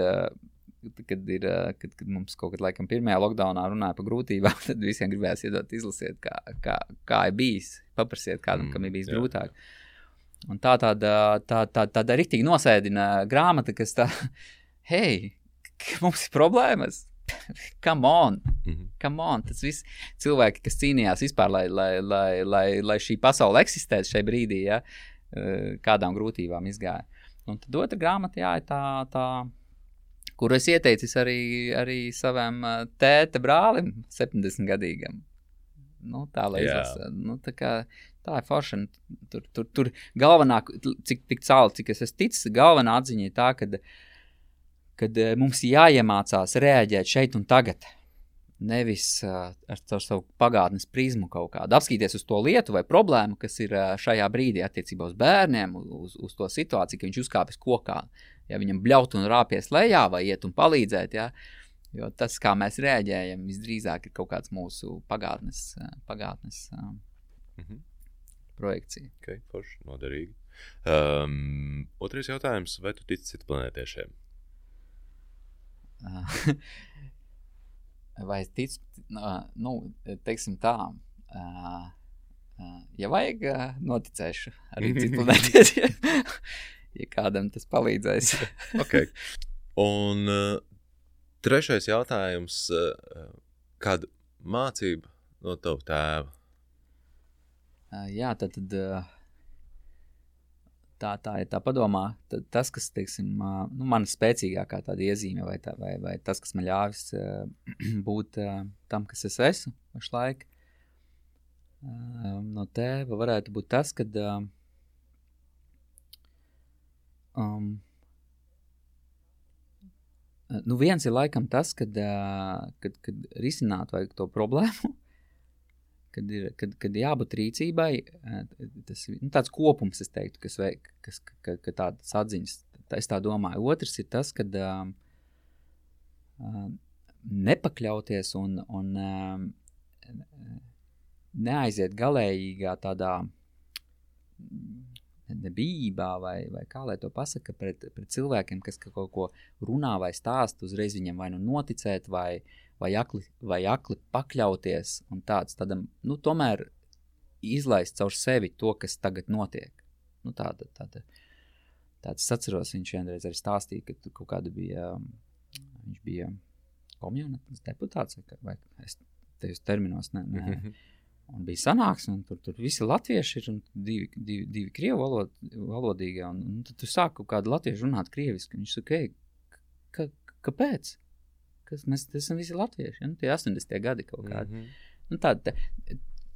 kad, ir, kad, kad mums kaut kad laikam pirmajā lockdownā runāja par grūtībām, <laughs> tad visiem gribējās iedot izlasiet, kā, kā, kā ir bijis. Paprasiet kādam, kam ir bijis jā. grūtāk. Un tā tāda, tā, tā, tāda rīktīgi nosēdina grāmata, kas tā, <laughs> hei, mums ir problēmas. Come on, Mhm. come on. Tas viss cilvēki, kas cīnījās vispār, lai, lai, lai, lai, lai šī pasaule eksistētu šajā brīdī, ja, eh, kādām grūtībām izgāja. Un tad otra grāmata, jā, ir tā, tā kur es ieteicu arī, arī savam eh, tēta brālim, 70 gadīgam. Nu, tā izlasa. Nu, tā, kā, tā ir forša. un Tur, tur, tur galvenā, cik tik cāli, cik es esmu ticis, galvenā atziņa ir tā, ka kad eh, mums jāiemācās reaģēt šeit un tagad. Nevis uh, ar savu pagātnes prizmu kaut kādu. Apskatīties uz to lietu vai problēmu, kas ir uh, šajā brīdī attiecībā uz bērniem, uz, uz to situāciju, ka viņš uzkāpjas kokā. Ja viņam bļaut un rāpjas lejā, vai iet un palīdzēt, ja? jo tas, kā mēs reaģējam, visdrīzāk ir kaut kāds mūsu pagātnes, pagātnes uh, Mhm. projekcija. Okay, forši, noderīgi. Um, otrais jautājums, vai tu tici citplanētiešiem? <laughs> Vai es ticu, nu, teiksim tā, ja vajag, noticēšu arī citu <laughs> planētiešiem, <laughs> ja kādam tas palīdzēs. Okay. Un trešais jautājums, kāda mācība no tava tēva? Jā, tad, tad tā, tā ir tā padomā. Tad, tas, kas, teiksim, nu, man spēcīgākā tāda iezīme, vai, tā, vai, vai tas, kas man ļāvis <clears throat> būt tam, kas es esmu pašlaik, no tēva varētu būt tas, ka um, nu viens ir laikam tas, kad, kad, kad risināt to problēmu, kad ir kad, kad jābūt rīcībai, tas ir nu, tāds kopums, teiktu, kas, veik, kas ka, ka tādas atziņas, tā, es tā domāju. Otrs ir tas, uh, uh, nepakļauties un, un uh, neaiziet galējīgā tādā nebijībā, vai, vai kā lai to pasaka, pret, pret cilvēkiem, kas ka kaut ko runā vai stāsta, uzreiz viņam vai nu noticēt, vai, vai, akli, vai akli pakļauties un tāds, tādam, nu, tomēr izlaist caur sevi to, kas tagad notiek. Nu, tāda, tāda, tāds es atceros, viņš vienreiz arī stāstīja, ka tur kaut kāda bija, viņš bija komunitās deputāts, vai, vai es tajos terminos, ne, ne, <laughs> Un bija sanāksme, un tur, tur visi latvieši ir, un divi, divi, divi krievu valod, valodīgie. Un, un tad tu sāki kaut kādu latviešu runāt krieviski. Viņš saka, ka, kāpēc? Kas, mēs esam visi latvieši, ja? nu, tie 80. gadi kaut kādi. Mhm. Nu, tā, tā,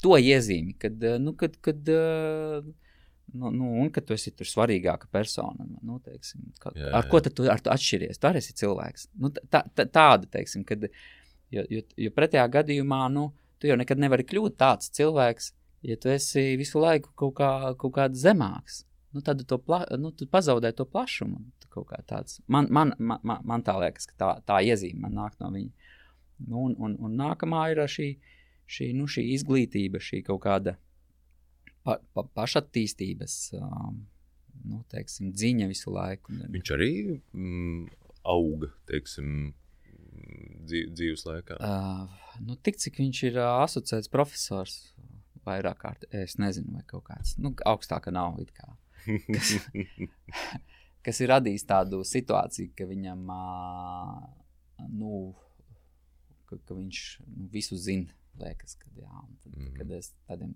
to iezīmi, kad, eh, nu, kad, kad, eh, nu, nu, un kad tu esi tur svarīgāka persona. Nu, teiksim, kā, Jā, ar jā. ko tad tu, ar tu atšķiries? Tu arī esi cilvēks. Nu, tā, tā, tāda, teiksim, kad, Jo, jo, jo pretējā gadījumā, nu, tu jau nekad nevari kļūt tāds cilvēks, ja tu esi visu laiku kaut, kā, kaut kāds zemāks. Nu, tad tu, pla, nu, tu pazaudē to plašumu. Tāds. Man, man, man, man tā liekas, ka tā, tā iezīme man nāk no viņa. Nu, un, un, un nākamā ir šī, šī, nu, šī izglītība, šī kaut kāda pa, pa, pašattīstības um, nu, teiksim, dziņa visu laiku. Viņš arī mm, auga, teiksim, dzīves laikā? Uh, nu, tik cik viņš ir uh, asociēts profesors, vairāk kārt, es nezinu, vai kaut kāds, nu, augstāka nav, it kā. Kas, <laughs> kas ir radījis tādu situāciju, ka viņam, nu, ka, ka viņš nu, visu zina, liekas, kad, jā, tad, mm -hmm. kad es tādiem,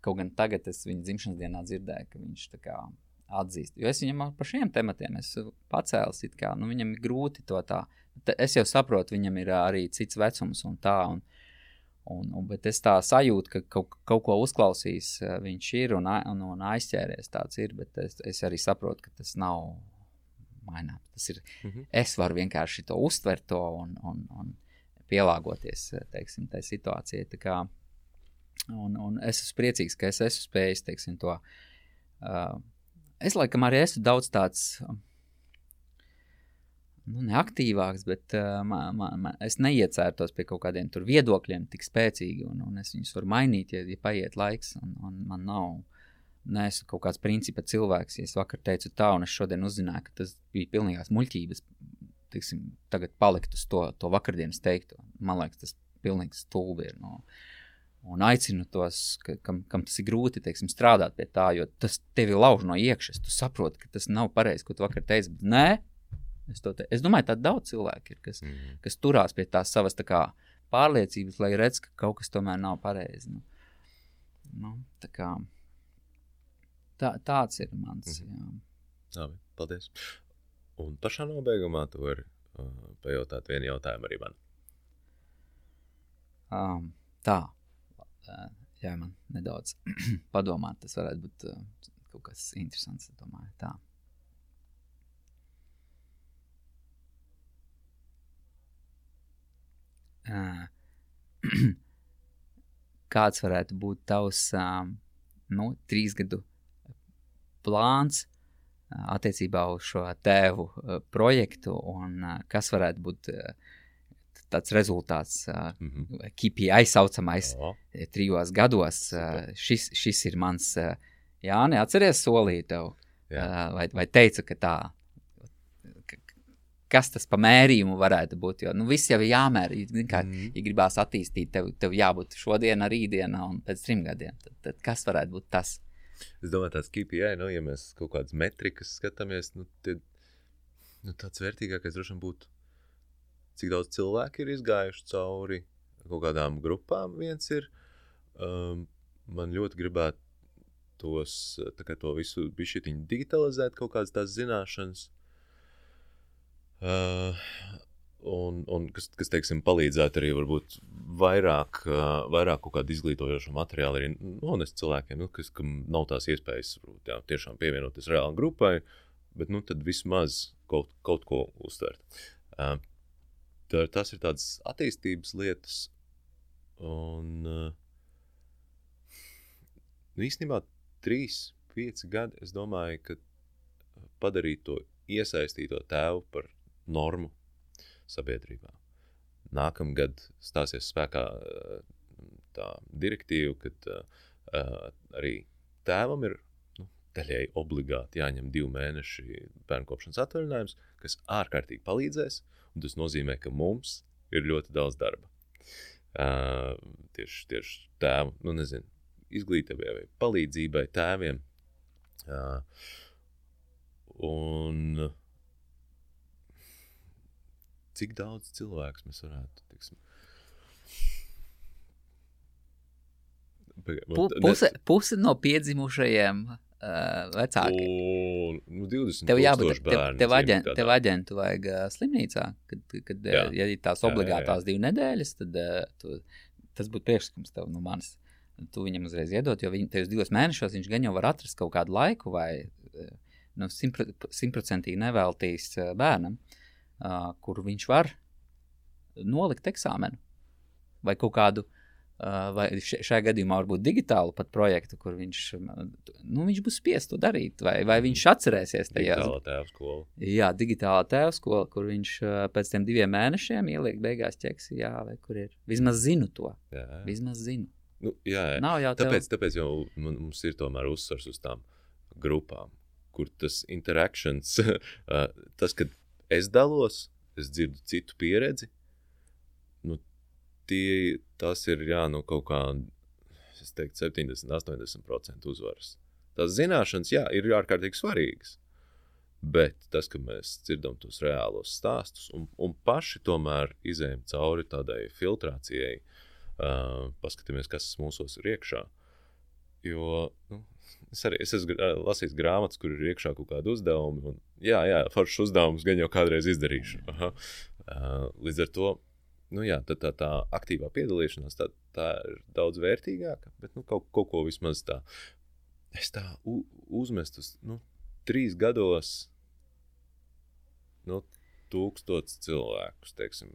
kaut gan tagad es viņa dzimšanas dienā dzirdēju, ka viņš tā kā atzīst. Jo es viņam par šiem tematiem esmu pacēlis. Kā, nu, viņam ir grūti to tā. Es jau saprotu, viņam ir arī cits vecums un tā. Un, un, un, bet es tā sajūtu, ka kaut, kaut ko uzklausījis viņš ir un, un, un aizķēries tāds ir. Bet es, es arī saprotu, ka tas nav maināms. Tas ir. Mm -hmm. Es varu vienkārši to uztvert to un, un, un pielāgoties teiksim, tai situācijai. Kā, un, un es esmu priecīgs, ka es esmu spējis teiksim, to. Uh, es laikam arī esmu daudz tāds. Nu, neaktīvāks, bet uh, man, man, man, es neiecērtos pie kaut kādiem viedokļiem tik spēcīgi, un, un es viņus varu mainīt, ja, ja paiet laiks. Un, un man nav, neesmu kaut kāds principa cilvēks. Ja es vakar teicu tā, un es šodien uzzināju, ka tas bija pilnīgās muļķības. Tiksim, tagad palikt uz to, to vakardienas teikto. Man liekas, tas pilnīgs stulbi ir. No, un aicinu tos, ka, kam, kam tas ir grūti teiksim, strādāt pie tā, jo tas tevi lauž no iekšas. Tu saproti, ka tas nav pareizi, ko tu vakar teici. Bet nē, es, te, es domāju, ka daudz cilvēku ir, kas, mm -hmm. kas turās pie tās savas tā kā, pārliecības, lai redz, ka kaut kas tomēr nav pareizi. Nu, nu, tā kā, tā, tāds ir mans. Mm -hmm. jā. Labi, paldies. Un pašā nobeigumā tu vari uh, pajautāt vienu jautājumu arī man. Um, tā ļauj man nedaudz <clears throat> padomāt. Tas varētu būt kaut kas interesants. Domāju, tā. <clears throat> Kāds varētu būt tavs nu, trīs gadu plāns attiecībā uz šo tēvu projektu, un kas varētu būt tāds rezultāts, mm -hmm. KPI saucamais, oh. trijos gados. Šis, šis ir mans, jā, neatceries solīt tev, jā. vai, vai teicu, ka tā, kas tas pa mērījumu varētu būt. Jo nu, viss jau ir jāmēra. Kā, mm. Ja gribās attīstīt, tev, tev jābūt šodien, rītdienā un pēc trim gadiem. Tad, tad kas varētu būt tas? Es domāju, tāds KPI, nu, ja mēs kaut kādas metrikas skatāmies, nu, tad nu, tāds vērtīgākais droši vien būtu cik daudz cilvēku ir izgājuši cauri kaut kādām grupām. Viens ir, um, man ļoti gribētu tos, kā, to visu bišķiņu digitalizēt, kaut kādas tās zināšanas. Uh, un, un kas, kas teiksim, palīdzētu arī varbūt vairāk, uh, vairāk kaut kādu izglītojošu materiālu arī nonest cilvēkiem, nu, kas, kam nav tās iespējas varbūt, jā, tiešām pievienoties reāli grupai, bet nu, tad vismaz kaut, kaut ko uztvert. Uh, tā, tas ir tādas attīstības lietas. Un uh, īstenībā trīs, pieci gadi, es domāju, ka padarīt to iesaistīto tēvu par normu sabiedrībā. Nākamgad stāsies spēkā tā direktīva, kad uh, arī tēvam ir nu, daļai obligāti jāņem divi mēneši bērnkopšanas atvaļinājums, kas ārkārtīgi palīdzēs. Tas nozīmē, ka mums ir ļoti daudz darba. Uh, tieši, tieši tēvu, nu nezinu, izglītībai vai palīdzībai tēviem. Uh, un cik daudz cilvēku mēs varētu, tiksim, Puse, puse no piedzimušajiem uh, vecāki. Un, nu, 20 tev jābūt tev, tev, aģent, tev aģentu vajag uh, slimnīcā, kad, kad jā. ja ir tās obligātās divas nedēļas, tad uh, tu, tas būtu priekšlikums tev no manis. Tu viņam uzreiz iedot, jo viņi tajos divos mēnešos viņš gan jau var atrast kaut kādu laiku vai nu, simtprocentīgi neveltīs bērnam, uh, kur viņš var nolikt eksāmenu vai kaut kādu Uh, vai šajā gadījumā varbūt digitālu pat projektu, kur viņš, nu, viņš būs spiests to darīt, vai, vai viņš atcerēsies tajā. Digitālā tēva skola. Jā, digitālā tēva skola, kur viņš uh, pēc tam diviem mēnešiem ieliek beigās ķeksi, jā, vai kur ir. Vismaz zinu to. Jā. Vismaz zinu. Nu, jā, jā. Nav jau tāpēc, tev... tāpēc jau mums ir tomēr uzsvars uz tām grupām, kur tas interakcijas, uh, <laughs> tas, kad es dalos, es dzirdu citu pieredzi, nu, tie, tas ir jā, nu, kaut kā teiktu, 70, 80% uzvaras. Tās zināšanas, jā, ir ārkārtīgi svarīgas. Bet tas, ka mēs dzirdam tos reālos stāstus un, un paši tomēr izējām cauri tādai filtrācijai, uh, paskatīties, kas mūsos ir iekšā. Jo nu, es arī es esmu lasījis grāmatas, kur ir iekšā kaut kādi uzdevumi. Un, jā, jā, foršs uzdevums gan jau kādreiz izdarīšu. Aha. Uh, līdz ar to nu, jā, tā, tā, tā aktīvā piedalīšanās tā, tā ir daudz vērtīgāka. Bet nu, kaut, kaut ko vismaz tā, es tā u, uzmestu uz nu, trīs gados, nu, tūkstotis cilvēkus. Teiksim,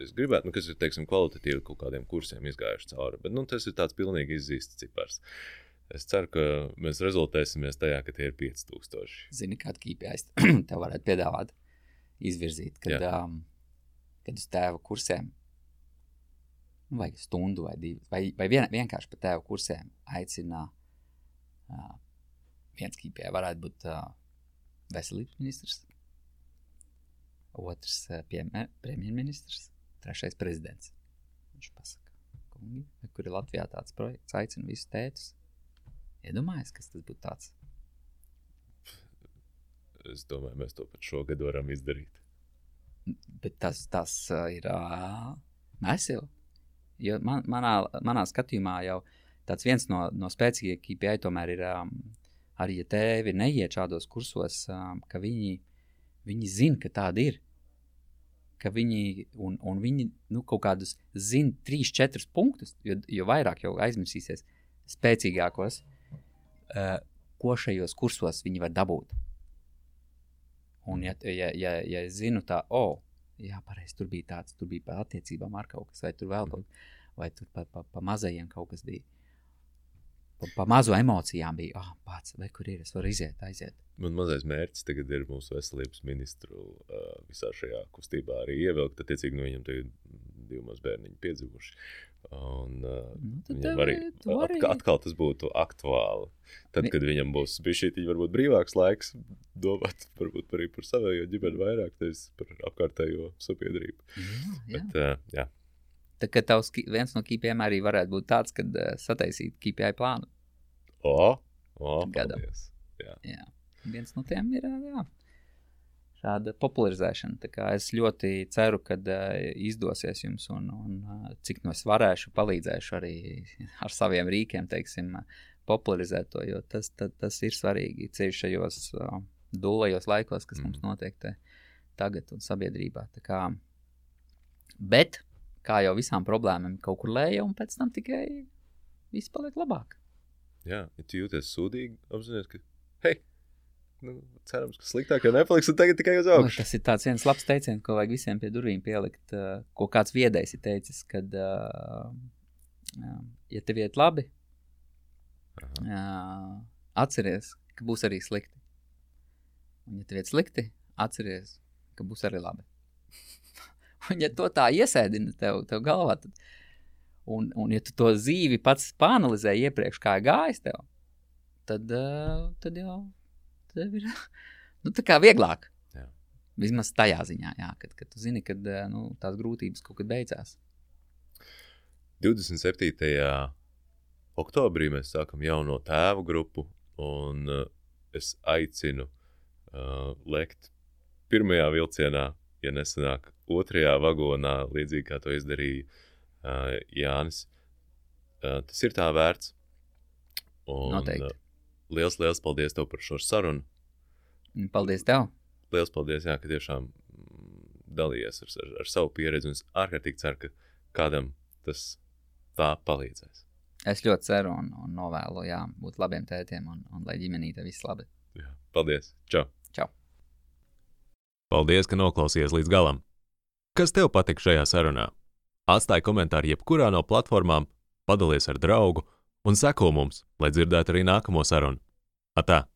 es, gribētu, nu, kas ir teiksim, kvalitatīvi kaut kādiem kursiem izgājuši cauri, bet nu, tas ir tāds pilnīgi izzīsts cipars. Es ceru, ka mēs rezultēsimies tajā, ka tie ir 5000. Zini, kādu KPI <clears throat> tev varētu piedāvāt, izvirzīt. Kad, Jā. um, kad uz tēva kursiem, nu, vai stundu vai divas, vai, vai vien, vienkārši pa tēva kursiem aicina uh, viens kīpē, varētu būt uh, veselības ministrs, otrs uh, premjerministrs, trešais prezidents. Viņš pasaka, kungi, kur ir Latvijā tāds projekts, aicina visus tētus. Iedomājies, kas tas būtu tāds? Es domāju, mēs to pat šogad varam izdarīt. Bet tas, tas ir uh, nesili. Jo man, manā, manā skatījumā jau tāds viens no, no spēcīgākajiem KPI tomēr ir um, arī, ja tēvi neiet šādos kursos, um, ka viņi, viņi zina, ka tāda ir. Ka viņi, un, un viņi nu, kaut kādus zina, trīs, četrus punktus, jo, jo vairāk jau aizmirsīsies spēcīgākos, uh, ko šajos kursos viņi var dabūt. Un, ja, ja, ja, ja es zinu, tā, oh, jā, pareizi, tur bija tāds, tur bija par attiecībām ar kaut kas, vai tur vēl kaut kas, vai tur pa, pa, pa mazajiem kaut kas bija. Pa, pa mazu emocijām bija, ah, oh, pats, vai kur ir, es varu iziet, aiziet. Man mazais mērķis tagad ir mūsu veselības ministru uh, visā šajā kustībā arī ievilkt. Attiecīgi, nu, viņam tagad divi mazi bērniņi piedzimuši. Un, uh, nu, viņam arī, arī atkal, tas būtu aktuāli. Tad, kad viņam būs bijis šī varbūt brīvāks laiks, domāt <laughs> varbūt arī par savējo ģimeni vairāk, nevis par apkārtējo sabiedrību. Jā, jā. Bet, uh, jā. Tā kā tavs viens no KPI arī varētu būt tāds, kad uh, sataisīt KPI plānu. O, o gadam. Jā. jā. Viens no tiem ir, jā šāda popularizēšana. Es ļoti ceru, ka uh, izdosies jums, un, un uh, cik no es varēšu, palīdzēšu arī ar saviem rīkiem, teiksim, popularizēt to, jo tas, ta, tas ir svarīgi ceļš šajos uh, dūlajos laikos, kas mm. mums notiek te, tagad un sabiedrībā. Kā, bet, kā jau visām problēmām, kaut kur lēja, un pēc tam tikai viss paliek labāk. Jā, ja tu jūties sūdīgi, apzināties, ka, hei, nu, cerams, ka sliktāk jau nepaliks, tagad tikai uz augšu. Tas ir tāds viens labs teiciens, ko vajag visiem pie durvīm pielikt, uh, ko kāds viedais ir teicis, kad, uh, uh, ja tev iet labi, uh, atceries, ka būs arī slikti. Un, ja tev iet slikti, atceries, ka būs arī labi. <laughs> un, ja to tā iesēdina tev, tev galvā, tad, un, un ja tu to dzīvi pats pāanalizē iepriekš, kā gājis tev, tad, tad jau tev ir <laughs> nu, tā kā vieglāk. Jā. Vismaz tajā ziņā, jā, kad, kad tu zini, ka eh, nu, tās grūtības kaut kad beidzās. 27. oktobrī mēs sākam jauno tēvu grupu, un uh, es aicinu uh, lekt pirmajā vilcienā, ja nesanāk otrajā vagonā, līdzīgi kā to izdarīja uh, Jānis. Uh, tas ir tā vērts. Un, Noteikti. Liels, liels paldies tev par šo sarunu. Paldies tev! Liels paldies, jā, ka tiešām dalījies ar, ar, ar savu pieredzi. Un es ārkārtīgi ceru, ka kādam tas tā palīdzēs. Es ļoti ceru un, un novēlu, jā, būt labiem tētiem un, un lai ģimenīte viss labi. Jā, paldies! Čau! Čau! Paldies, ka noklausījies līdz galam! Kas tev patika šajā sarunā? Atstāj komentāru jebkurā no platformām, padalies ar draugu un seko mums, lai dzirdētu arī nākamo sarunu. Ата.